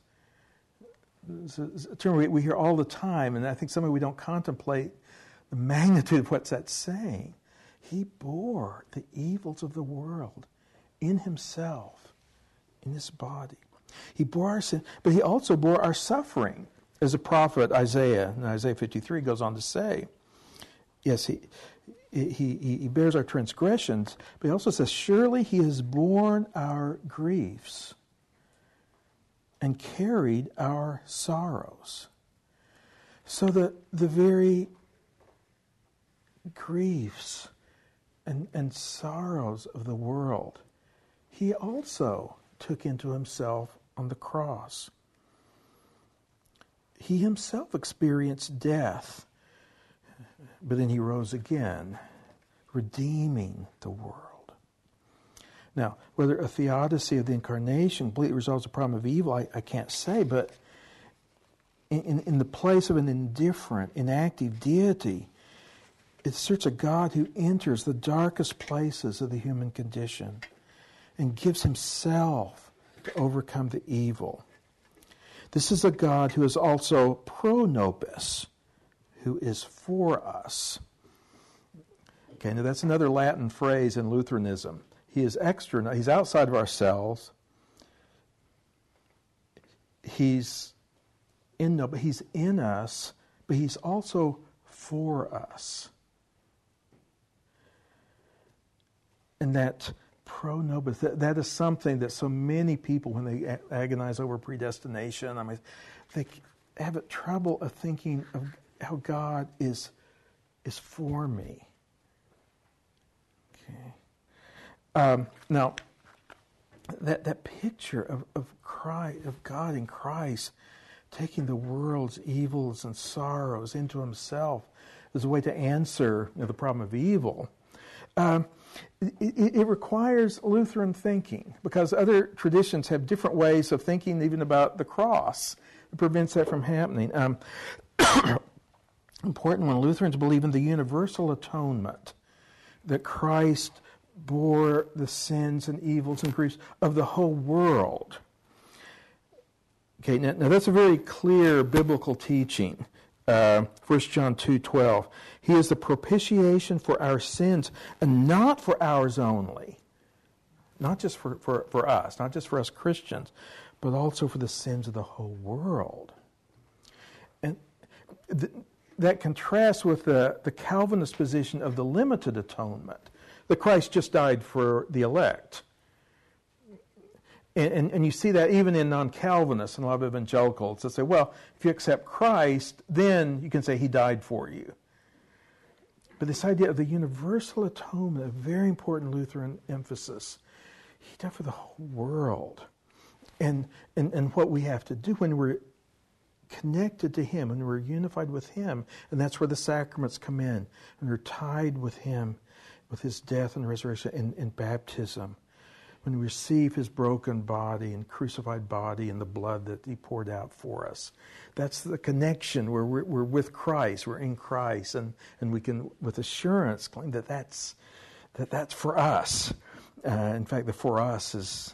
It's a term we hear all the time, and I think something we don't contemplate the magnitude of what's that saying. He bore the evils of the world in himself in his body. He bore our sin, but he also bore our suffering, as the prophet Isaiah, in Isaiah 53, goes on to say. Yes, he, he, he bears our transgressions, but he also says, Surely he has borne our griefs and carried our sorrows. So that the very griefs and, and sorrows of the world, he also took into himself on the cross. He himself experienced death, but then he rose again, redeeming the world. Now, whether a theodicy of the incarnation completely resolves the problem of evil, I, I can't say, but in, in, the place of an indifferent, inactive deity, it asserts a God who enters the darkest places of the human condition and gives himself to overcome the evil. This is a God who is also pro nobis, who is for us. Okay, now that's another Latin phrase in Lutheranism. He is extra, he's outside of ourselves. He's in he's in us, but he's also for us. And that pro nobis. That, that is something that so many people, when they agonize over predestination, I mean, they have a trouble of thinking of how God is is for me. Okay. Um, now, that that picture of of of God in Christ, taking the world's evils and sorrows into Himself, is a way to answer you know, the problem of evil. Um, it, it, requires Lutheran thinking because other traditions have different ways of thinking, even about the cross. It prevents that from happening. Um, important one Lutherans believe in the universal atonement that Christ bore the sins and evils and griefs of the whole world. Okay, now, now that's a very clear biblical teaching. Uh, 1 John 2:12. He is the propitiation for our sins, and not for ours only. Not just for, for, for us, not just for us Christians, but also for the sins of the whole world. And th- that contrasts with the, the Calvinist position of the limited atonement, that Christ just died for the elect. And, and, and, you see that even in non Calvinists and a lot of evangelicals that say, well, if you accept Christ, then you can say he died for you. But this idea of the universal atonement, a very important Lutheran emphasis, he died for the whole world. And, and, and what we have to do when we're connected to Him and we're unified with Him, and that's where the sacraments come in, and we're tied with Him, with His death and resurrection in, in baptism we receive his broken body and crucified body and the blood that he poured out for us. That's the connection where we're, we're with Christ, we're in Christ, and, and we can, with assurance, claim that that's, that that's for us. Uh, in fact, the for us is,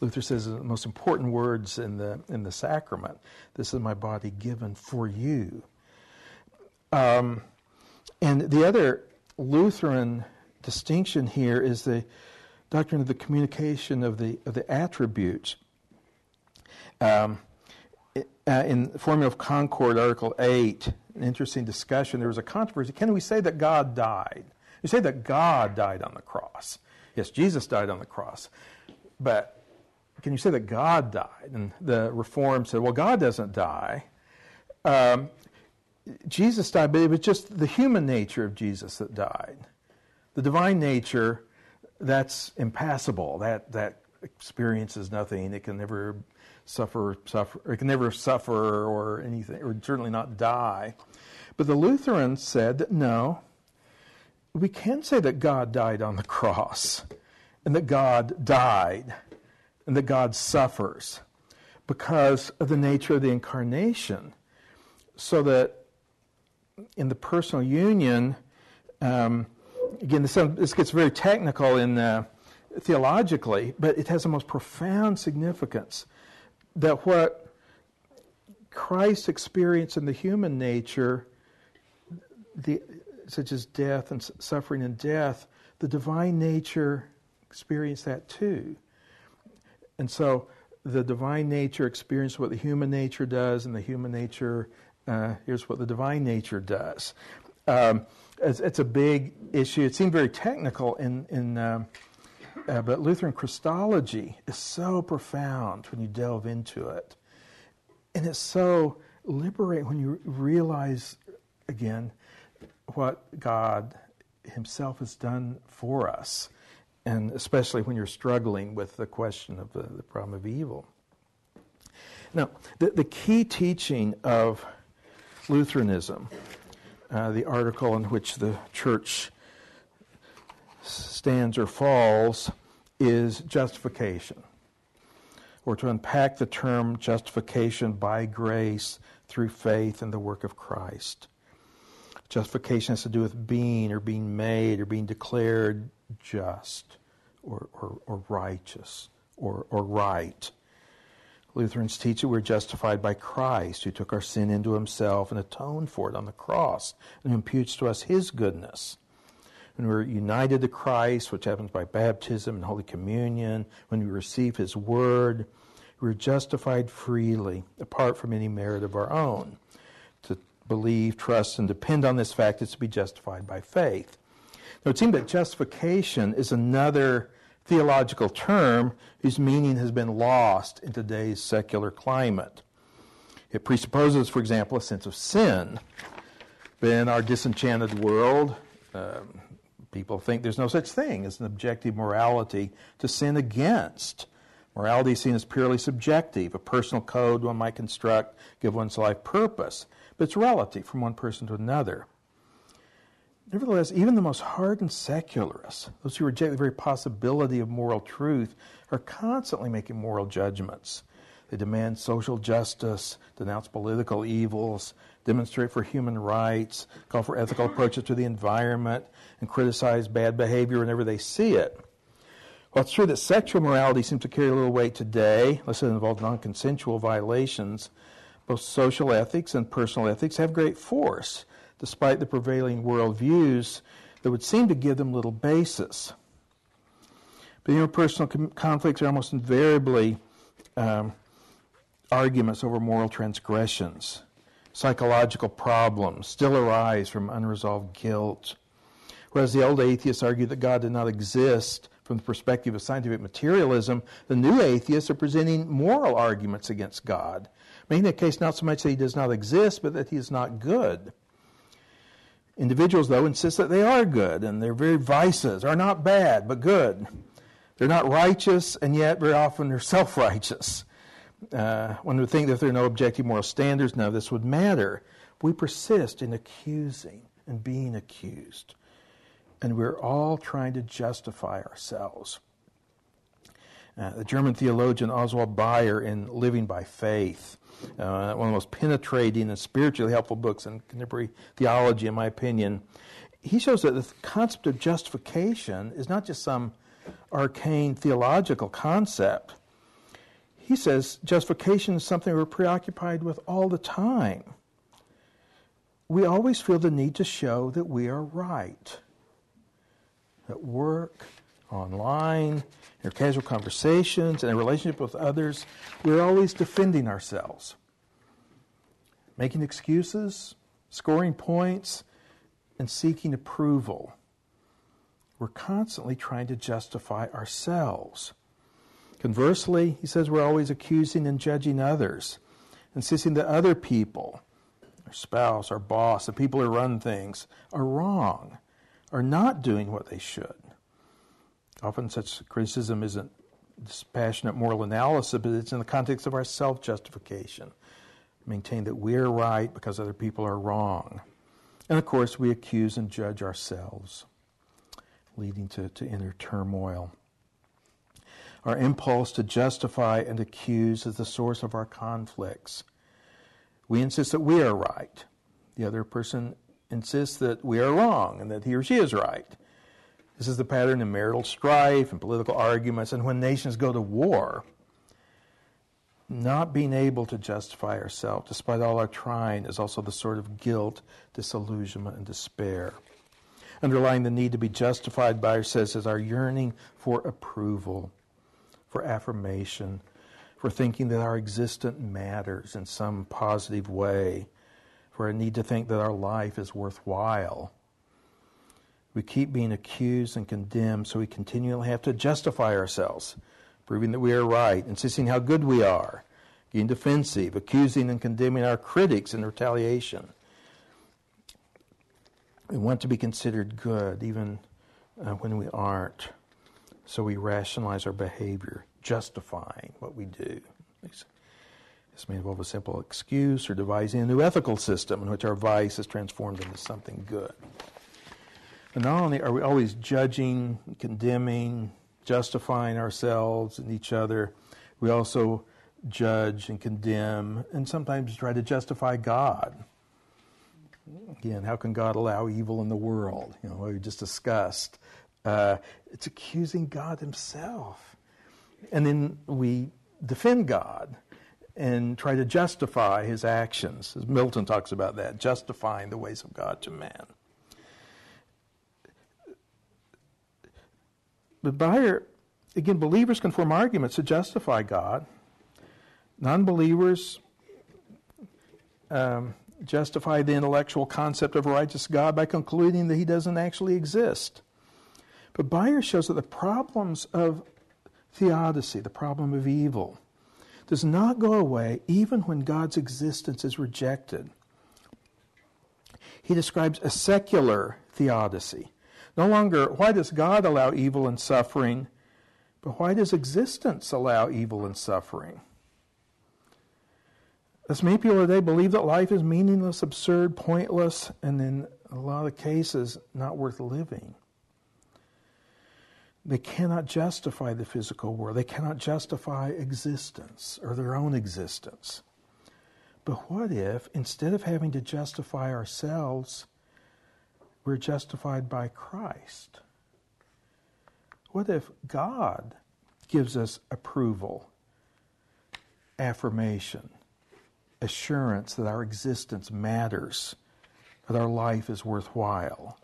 Luther says, the most important words in the, in the sacrament. This is my body given for you. Um, and the other Lutheran distinction here is the doctrine of the communication of the, of the attributes. Um, uh, in the Formula of Concord, Article 8, an interesting discussion, there was a controversy. Can we say that God died? You say that God died on the cross. Yes, Jesus died on the cross. But can you say that God died? And the Reform said, well, God doesn't die. Um, Jesus died, but it was just the human nature of Jesus that died. The divine nature that's impassible. That that experiences nothing. It can never suffer suffer. It can never suffer or anything, or certainly not die. But the Lutherans said that no, we can say that God died on the cross, and that God died, and that God suffers because of the nature of the incarnation, so that in the personal union. Um, again, this, this gets very technical in uh, theologically, but it has the most profound significance that what Christ experienced in the human nature, the, such as death and suffering and death, the divine nature experienced that too. And so the divine nature experienced what the human nature does, and the human nature, uh, here's what the divine nature does. Um, it's, a big issue. It seemed very technical in, in um, uh, but Lutheran Christology is so profound when you delve into it. And it's so liberating when you realize, again, what God Himself has done for us, and especially when you're struggling with the question of the, the problem of evil. Now, the, the key teaching of Lutheranism uh, the article in which the church stands or falls is justification. Or to unpack the term justification by grace through faith in the work of Christ. Justification has to do with being or being made or being declared just or, or, or righteous or, or right. Lutherans teach that we're justified by Christ, who took our sin into himself and atoned for it on the cross, and imputes to us his goodness. When we're united to Christ, which happens by baptism and Holy Communion, when we receive his word, we're justified freely, apart from any merit of our own. To believe, trust, and depend on this fact is to be justified by faith. Now, it seems that justification is another theological term whose meaning has been lost in today's secular climate. It presupposes, for example, a sense of sin. But in our disenchanted world, um, people think there's no such thing as an objective morality to sin against. Morality is seen as purely subjective, a personal code one might construct, give one's life purpose, but it's relative from one person to another. Nevertheless, even the most hardened secularists, those who reject the very possibility of moral truth, are constantly making moral judgments. They demand social justice, denounce political evils, demonstrate for human rights, call for ethical approaches to the environment, and criticize bad behavior whenever they see it. While it's true that sexual morality seems to carry a little weight today, unless it involves non consensual violations, both social ethics and personal ethics have great force despite the prevailing worldviews that would seem to give them little basis. But interpersonal com- conflicts are almost invariably um, arguments over moral transgressions. Psychological problems still arise from unresolved guilt. Whereas the old atheists argue that God did not exist from the perspective of scientific materialism, the new atheists are presenting moral arguments against God, making the case not so much that he does not exist, but that he is not good. Individuals, though, insist that they are good, and their very vices are not bad, but good. They're not righteous, and yet very often they're self righteous. Uh, one would think that if there are no objective moral standards, none of this would matter. We persist in accusing and being accused, and we're all trying to justify ourselves. Uh, the German theologian Oswald Bayer, in Living by Faith, uh, one of the most penetrating and spiritually helpful books in contemporary theology, in my opinion. He shows that the concept of justification is not just some arcane theological concept. He says justification is something we're preoccupied with all the time. We always feel the need to show that we are right. At work, online, in our casual conversations, in our relationship with others, we're always defending ourselves, making excuses, scoring points, and seeking approval. We're constantly trying to justify ourselves. Conversely, he says we're always accusing and judging others, insisting that other people, our spouse, our boss, the people who run things, are wrong, are not doing what they should. Often such criticism isn't dispassionate moral analysis, but it's in the context of our self justification. Maintain that we're right because other people are wrong. And of course, we accuse and judge ourselves, leading to, to inner turmoil. Our impulse to justify and accuse is the source of our conflicts. We insist that we are right. The other person insists that we are wrong and that he or she is right. This is the pattern in marital strife and political arguments, and when nations go to war. Not being able to justify ourselves, despite all our trying, is also the sort of guilt, disillusionment, and despair. Underlying the need to be justified by ourselves is our yearning for approval, for affirmation, for thinking that our existence matters in some positive way, for a need to think that our life is worthwhile we keep being accused and condemned, so we continually have to justify ourselves, proving that we are right, insisting how good we are, getting defensive, accusing and condemning our critics in retaliation. We want to be considered good, even uh, when we aren't. So we rationalize our behavior, justifying what we do. This may involve a simple excuse or devising a new ethical system in which our vice is transformed into something good. And not only are we always judging, condemning, justifying ourselves and each other, we also judge and condemn and sometimes try to justify God. Again, how can God allow evil in the world? You know, we just discussed. Uh, it's accusing God Himself. And then we defend God and try to justify His actions. As Milton talks about that, justifying the ways of God to man. But Bayer, again, believers can form arguments to justify God. Non believers um, justify the intellectual concept of a righteous God by concluding that he doesn't actually exist. But Bayer shows that the problems of theodicy, the problem of evil, does not go away even when God's existence is rejected. He describes a secular theodicy. No longer, why does God allow evil and suffering, but why does existence allow evil and suffering? As many people today believe that life is meaningless, absurd, pointless, and in a lot of cases, not worth living. They cannot justify the physical world. They cannot justify existence or their own existence. But what if, instead of having to justify ourselves, we're justified by Christ? What if God gives us approval, affirmation, assurance that our existence matters, that our life is worthwhile?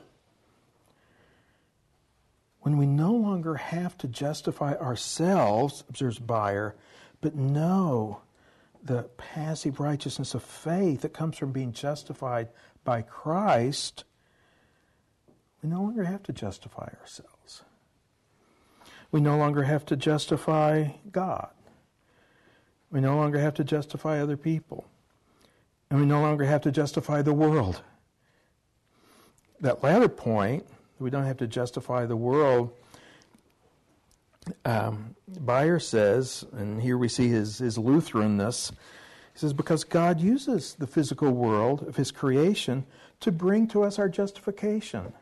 when we no longer have to justify ourselves, observes Bayer, but know the passive righteousness of faith that comes from being justified by Christ, we no longer have to justify ourselves. We no longer have to justify God. We no longer have to justify other people. And we no longer have to justify the world. That latter point we don't have to justify the world. Um, Bayer says, and here we see his, his Lutheranness, he says, because God uses the physical world of his creation to bring to us our justification.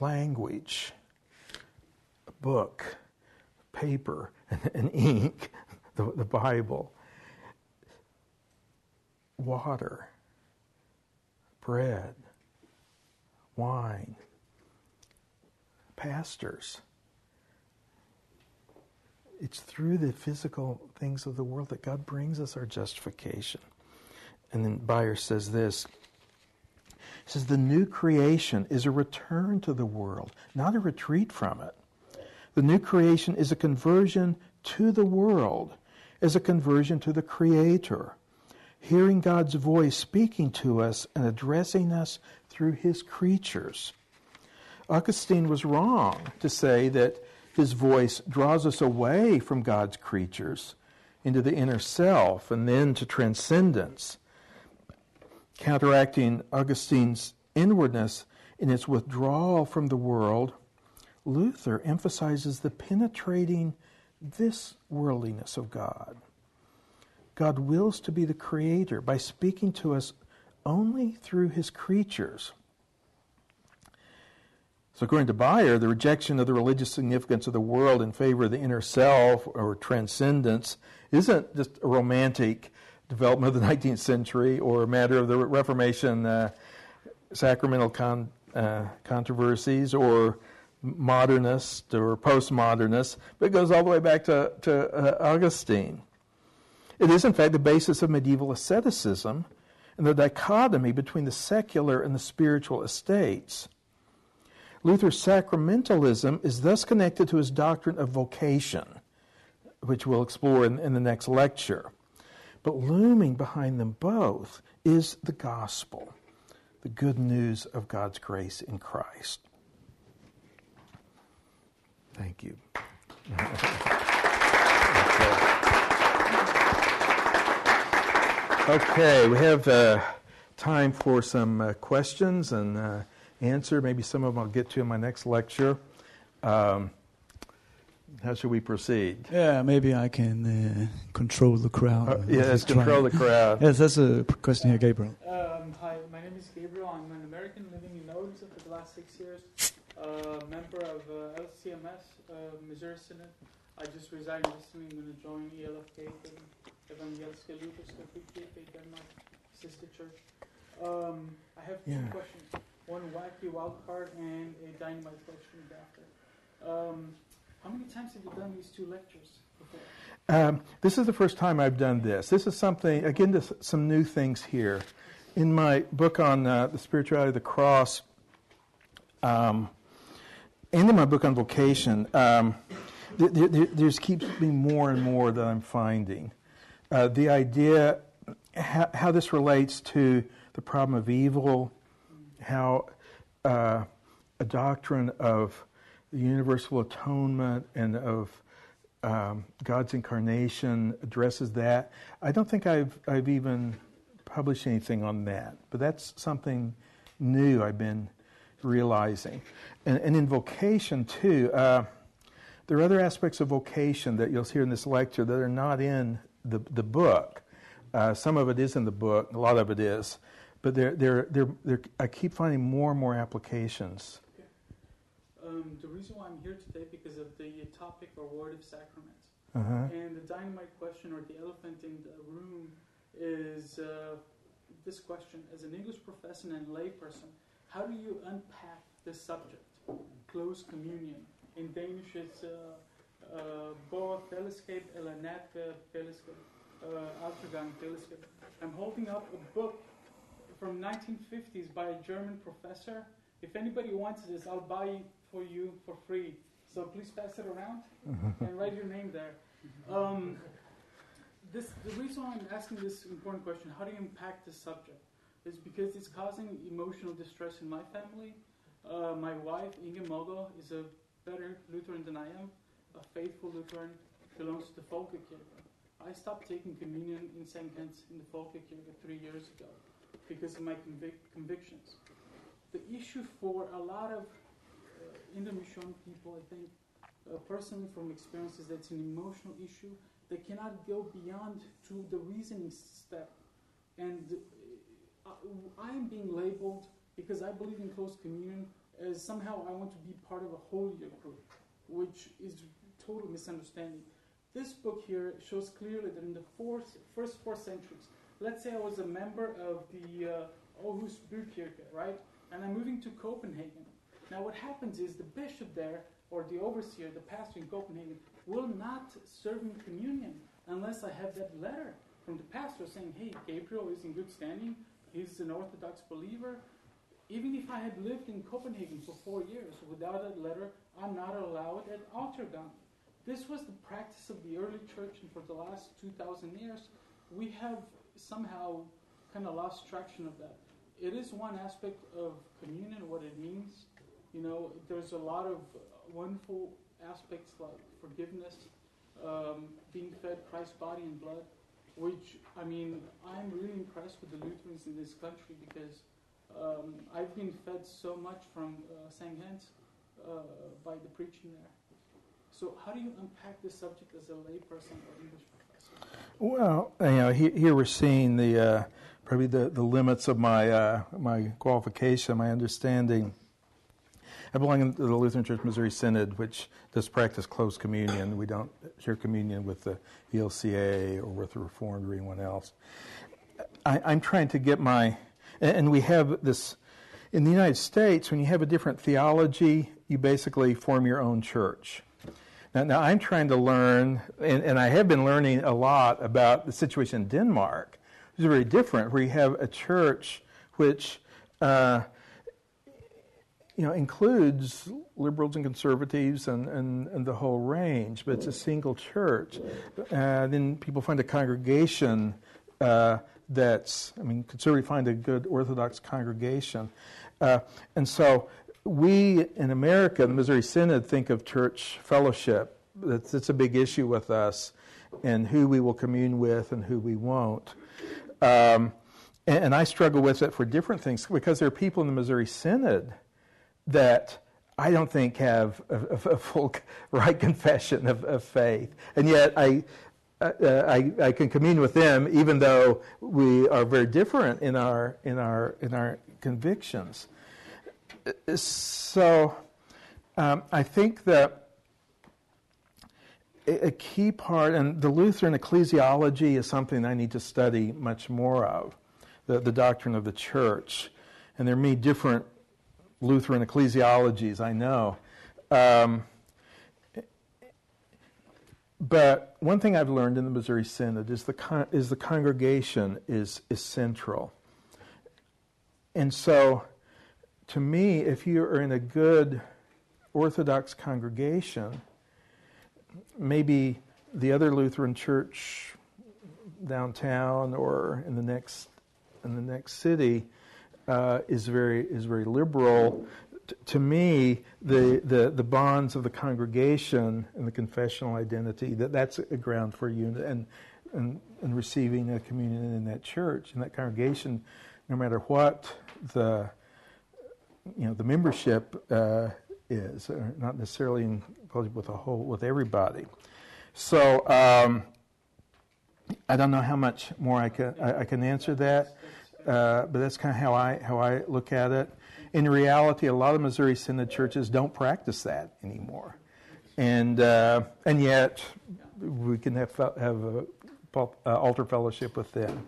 Language, a book, paper, and, and ink, the, the Bible, water, bread wine, pastors. It's through the physical things of the world that God brings us our justification. And then Bayer says this. He says, The new creation is a return to the world, not a retreat from it. The new creation is a conversion to the world, is a conversion to the Creator hearing God's voice speaking to us and addressing us through his creatures. Augustine was wrong to say that his voice draws us away from God's creatures into the inner self and then to transcendence. Counteracting Augustine's inwardness in its withdrawal from the world, Luther emphasizes the penetrating this worldliness of God. God wills to be the creator by speaking to us only through his creatures. So, according to Bayer, the rejection of the religious significance of the world in favor of the inner self or transcendence isn't just a romantic development of the 19th century or a matter of the Reformation uh, sacramental con- uh, controversies or modernist or postmodernist, but it goes all the way back to, to uh, Augustine. It is, in fact, the basis of medieval asceticism and the dichotomy between the secular and the spiritual estates. Luther's sacramentalism is thus connected to his doctrine of vocation, which we'll explore in, in the next lecture. But looming behind them both is the gospel, the good news of God's grace in Christ. Thank you. Okay, we have uh, time for some uh, questions and uh, answer. Maybe some of them I'll get to in my next lecture. Um, how should we proceed? Yeah, maybe I can uh, control the crowd. Uh, yes, control the crowd. yes, that's a question here, Gabriel. Um, hi, my name is Gabriel. I'm an American living in Odense for the last six years. Uh, member of LCMS, Missouri Synod. I just resigned recently. I'm going to join ELFK. Evangeliska Lutherska Frikirke, Denmark, sister church. Um, I have two yeah. questions. One wacky wild card and a dynamite question after. Um, how many times have you done these two lectures before? Um, this is the first time I've done this. This is something, again, this, some new things here. In my book on uh, the spirituality of the cross, um, and in my book on vocation, um, there, there, there keeps being more and more that I'm finding uh, the idea, how, how, this relates to the problem of evil, how uh, a doctrine of the universal atonement and of um, God's incarnation addresses that. I don't think I've I've even published anything on that, but that's something new I've been realizing. And, and in vocation too, uh, there are other aspects of vocation that you'll hear in this lecture that are not in the the book. Uh, some of it is in the book, a lot of it is, but they're, they're, they're I keep finding more and more applications. Um, the reason why I'm here today because of the topic or word of sacrament. Uh-huh. And the dynamite question or the elephant in the room is uh, this question: As an English professor and layperson, how do you unpack this subject, close communion? In Danish, it's uh, uh, Bo fellesskab eller natvær fellesskab, uh, Altergang. I'm holding up a book from 1950s by a German professor. If anybody wants this, I'll buy it for you for free. So please pass it around and write your name there. Um, this, the reason why I'm asking this important question, how do you impact this subject, is because it's causing emotional distress in my family. Uh, my wife, Inge Mogo, is a better Lutheran than I am, a faithful Lutheran, belongs to the Folkekirke. I stopped taking communion in St. Hans in the Folkekirke three years ago because of my convic- convictions. The issue for a lot of uh, Indonesian people, I think, uh, personally from experiences, that's an emotional issue. They cannot go beyond to the reasoning step. And uh, I am being labeled because I believe in close communion as somehow I want to be part of a holier group, which is total misunderstanding. This book here shows clearly that in the fourth, first four centuries, let's say I was a member of the uh, Aarhus Bykirke, right? And I'm moving to Copenhagen. Now, what happens is the bishop there, or the overseer, the pastor in Copenhagen, will not serve me communion unless I have that letter from the pastor saying, hey, Gabriel is in good standing, he's an Orthodox believer. Even if I had lived in Copenhagen for four years without that letter, I'm not allowed at Altergang. This was the practice of the early church, and for the last 2,000 years, we have somehow kind of lost traction of that. It is one aspect of communion, what it means. You know, there's a lot of wonderful aspects like forgiveness, um, being fed Christ's body and blood, which, I mean, I'm really impressed with the Lutherans in this country because um, I've been fed so much from uh, St. Hans uh, by the preaching there. So, how do you unpack this subject as a layperson or English professor? Well, you know, here we're seeing the uh, probably the, the limits of my uh, my qualification, my understanding. I belong to the Lutheran Church Missouri Synod, which does practice close communion. We don't share communion with the ELCA or with the Reformed or anyone else. I, am trying to get my, and we have this in the United States. When you have a different theology, you basically form your own church. Now, now I'm trying to learn, and, and I have been learning a lot about the situation in Denmark, which is very different, where you have a church which uh, you know, includes liberals and conservatives and, and, and, the whole range, but it's a single church. Uh, then people find a congregation uh, that's, I mean, conservative find a good Orthodox congregation. Uh, and so we in America, the Missouri Synod, think of church fellowship. That's, that's a big issue with us, and who we will commune with and who we won't. Um, and, and, I struggle with it for different things because there are people in the Missouri Synod that I don't think have a, a, a full right confession of, of, faith, and yet I. Uh, I, I can commune with them even though we are very different in our in our in our convictions so um, I think that a key part, and the Lutheran ecclesiology is something I need to study much more of, the, the doctrine of the church. And there are many different Lutheran ecclesiologies, I know. Um, but one thing I've learned in the Missouri Synod is the, con- is the congregation is, is central. And so to me, if you are in a good Orthodox congregation, maybe the other Lutheran church downtown or in the next in the next city uh, is very is very liberal. t- to me, the, the, the bonds of the congregation and the confessional identity, that that's a ground for unity and, and, and receiving a communion in that church, in that congregation, no matter what the, you know, the membership uh, is, not necessarily in with a whole, with everybody. So, um, I don't know how much more I can, I, I can answer that, uh, but that's kind of how I, how I look at it in reality, a lot of Missouri Synod churches don't practice that anymore. And, uh, and yet, we can have, have a, uh, altar fellowship with them.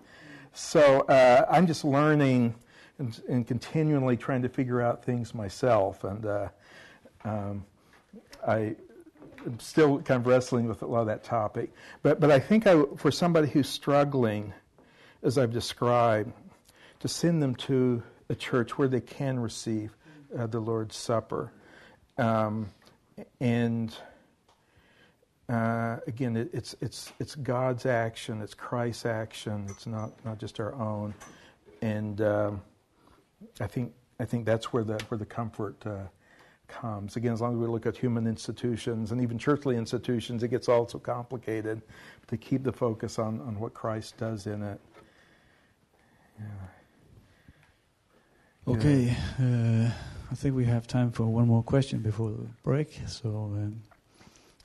So uh, I'm just learning and, and, continually trying to figure out things myself. And uh, um, I am still kind of wrestling with a lot of that topic. But, but I think I, for somebody who's struggling, as I've described, to send them to a church where they can receive uh, the Lord's Supper. Um, and uh, again, it, it's, it's, it's God's action, it's Christ's action, it's not, not just our own. And um, I, think, I think that's where the, where the comfort uh, comes. Again, as long as we look at human institutions and even churchly institutions, it gets all so complicated to keep the focus on, on what Christ does in it. Yeah. Okay, uh, I think we have time for one more question before the break. So, um,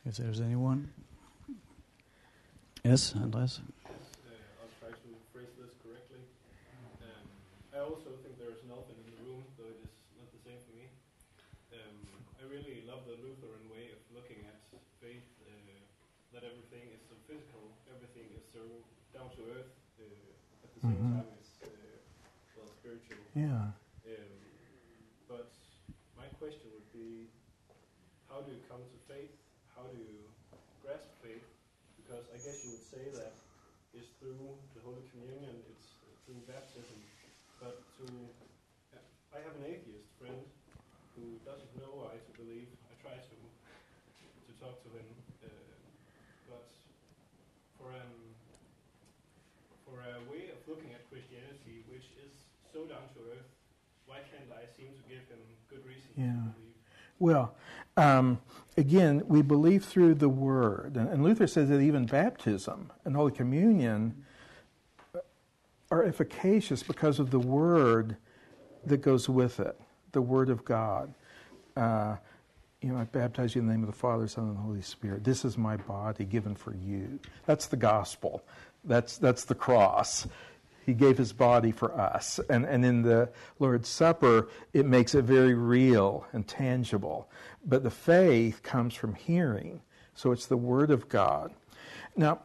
if there's anyone, yes, Andreas. Uh, I'll try to phrase this correctly. Um, I also think there is an elephant in the room, though it is not the same for me. Um, I really love the Lutheran way of looking at faith. Uh, that everything is so physical, everything is so down to earth. Uh, at the same mm-hmm. time, it's uh, well spiritual. Yeah. guess you would say that is through the Holy Communion, it's through baptism. But to, I have an atheist friend who doesn't know I to believe. I try to to talk to him, uh, but for um for a way of looking at Christianity which is so down to earth, why can't I seem to give him good reason yeah. to believe? Well, um, again, we believe through the Word. And, and Luther says that even baptism and Holy Communion are efficacious because of the Word that goes with it, the Word of God. Uh, you know, I baptize you in the name of the Father, Son, and the Holy Spirit. This is my body given for you. That's the gospel. That's, that's the cross. He gave his body for us. And, and in the Lord's Supper, it makes it very real and tangible. But the faith comes from hearing. So it's the Word of God. Now,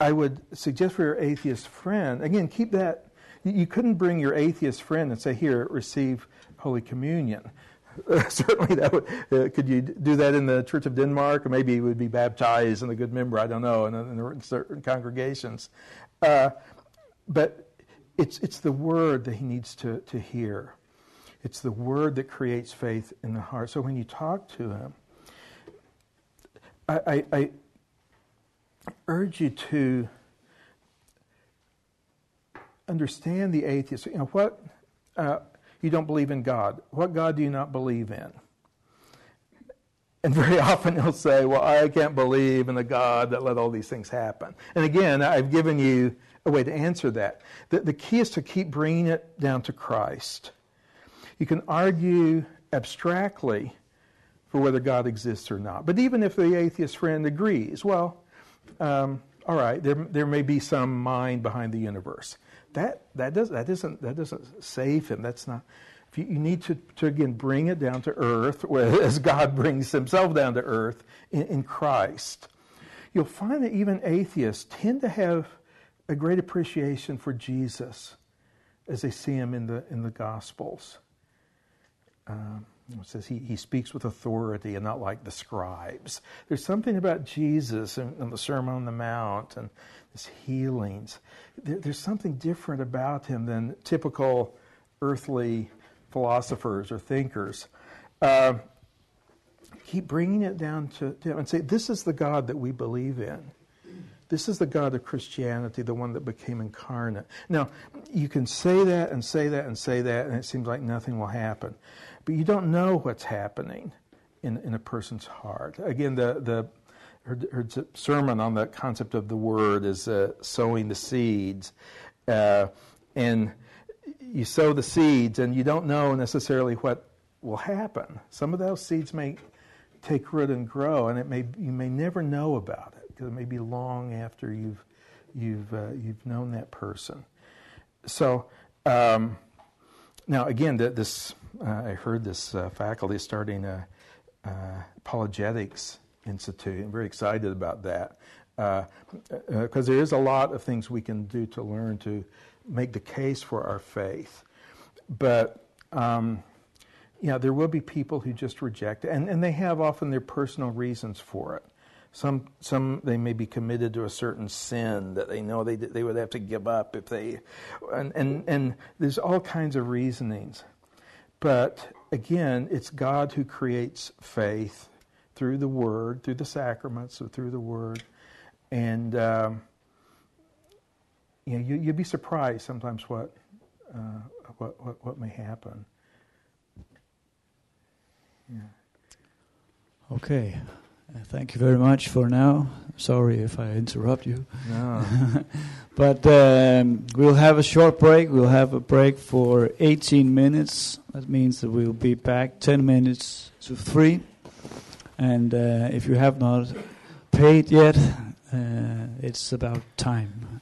I would suggest for your atheist friend, again, keep that. You couldn't bring your atheist friend and say, Here, receive Holy Communion. certainly, that would, uh, could you do that in the Church of Denmark? Or maybe he would be baptized and a good member, I don't know, in, in certain congregations. Uh, but it's, it's the word that he needs to, to hear. It's the word that creates faith in the heart. So when you talk to him, I, I, I urge you to understand the atheist. You know what? Uh, you don't believe in God. What God do you not believe in? And very often he'll say, Well, I can't believe in the God that let all these things happen. And again, I've given you a way to answer that. The, the key is to keep bringing it down to Christ. You can argue abstractly for whether God exists or not. But even if the atheist friend agrees, well, um, all right, there, there may be some mind behind the universe. That, that, does, that, doesn't, that doesn't save him. That's not. You, you need to, to, again, bring it down to earth as God brings himself down to earth in, in Christ. You'll find that even atheists tend to have a great appreciation for Jesus as they see him in the, in the Gospels. Um, it says he, he speaks with authority and not like the scribes. There's something about Jesus and, the Sermon on the Mount and his healings. There, there's something different about him than typical earthly philosophers or thinkers. Uh, keep bringing it down to, to him and say, This is the God that we believe in. This is the God of Christianity, the one that became incarnate. Now, you can say that and say that and say that, and it seems like nothing will happen. but you don't know what's happening in, in a person's heart. Again, the, the her, her sermon on the concept of the word is uh, sowing the seeds. Uh, and you sow the seeds, and you don't know necessarily what will happen. Some of those seeds may take root and grow, and it may you may never know about it because it may be long after you've you've uh, you've known that person. So um, now again, this uh, I heard this uh, faculty starting a apologetics institute. I'm very excited about that because uh, there is a lot of things we can do to learn to make the case for our faith, but. Um, yeah, there will be people who just reject it, and, and they have often their personal reasons for it. Some, some they may be committed to a certain sin that they know they, they would have to give up if they, and, and, and there's all kinds of reasonings. But again, it's God who creates faith through the Word, through the sacraments, or through the Word. And um, you know, you, you'd be surprised sometimes what, uh, what, what, what may happen. Yeah. Okay. Uh, thank you very much for now. Sorry if I interrupt you. No. but um, we'll have a short break. We'll have a break for 18 minutes. That means that we'll be back 10 minutes to 3. And uh, if you have not paid yet, uh, it's about time.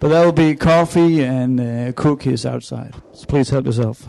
but there will be coffee and uh, cookies outside. So please help yourself.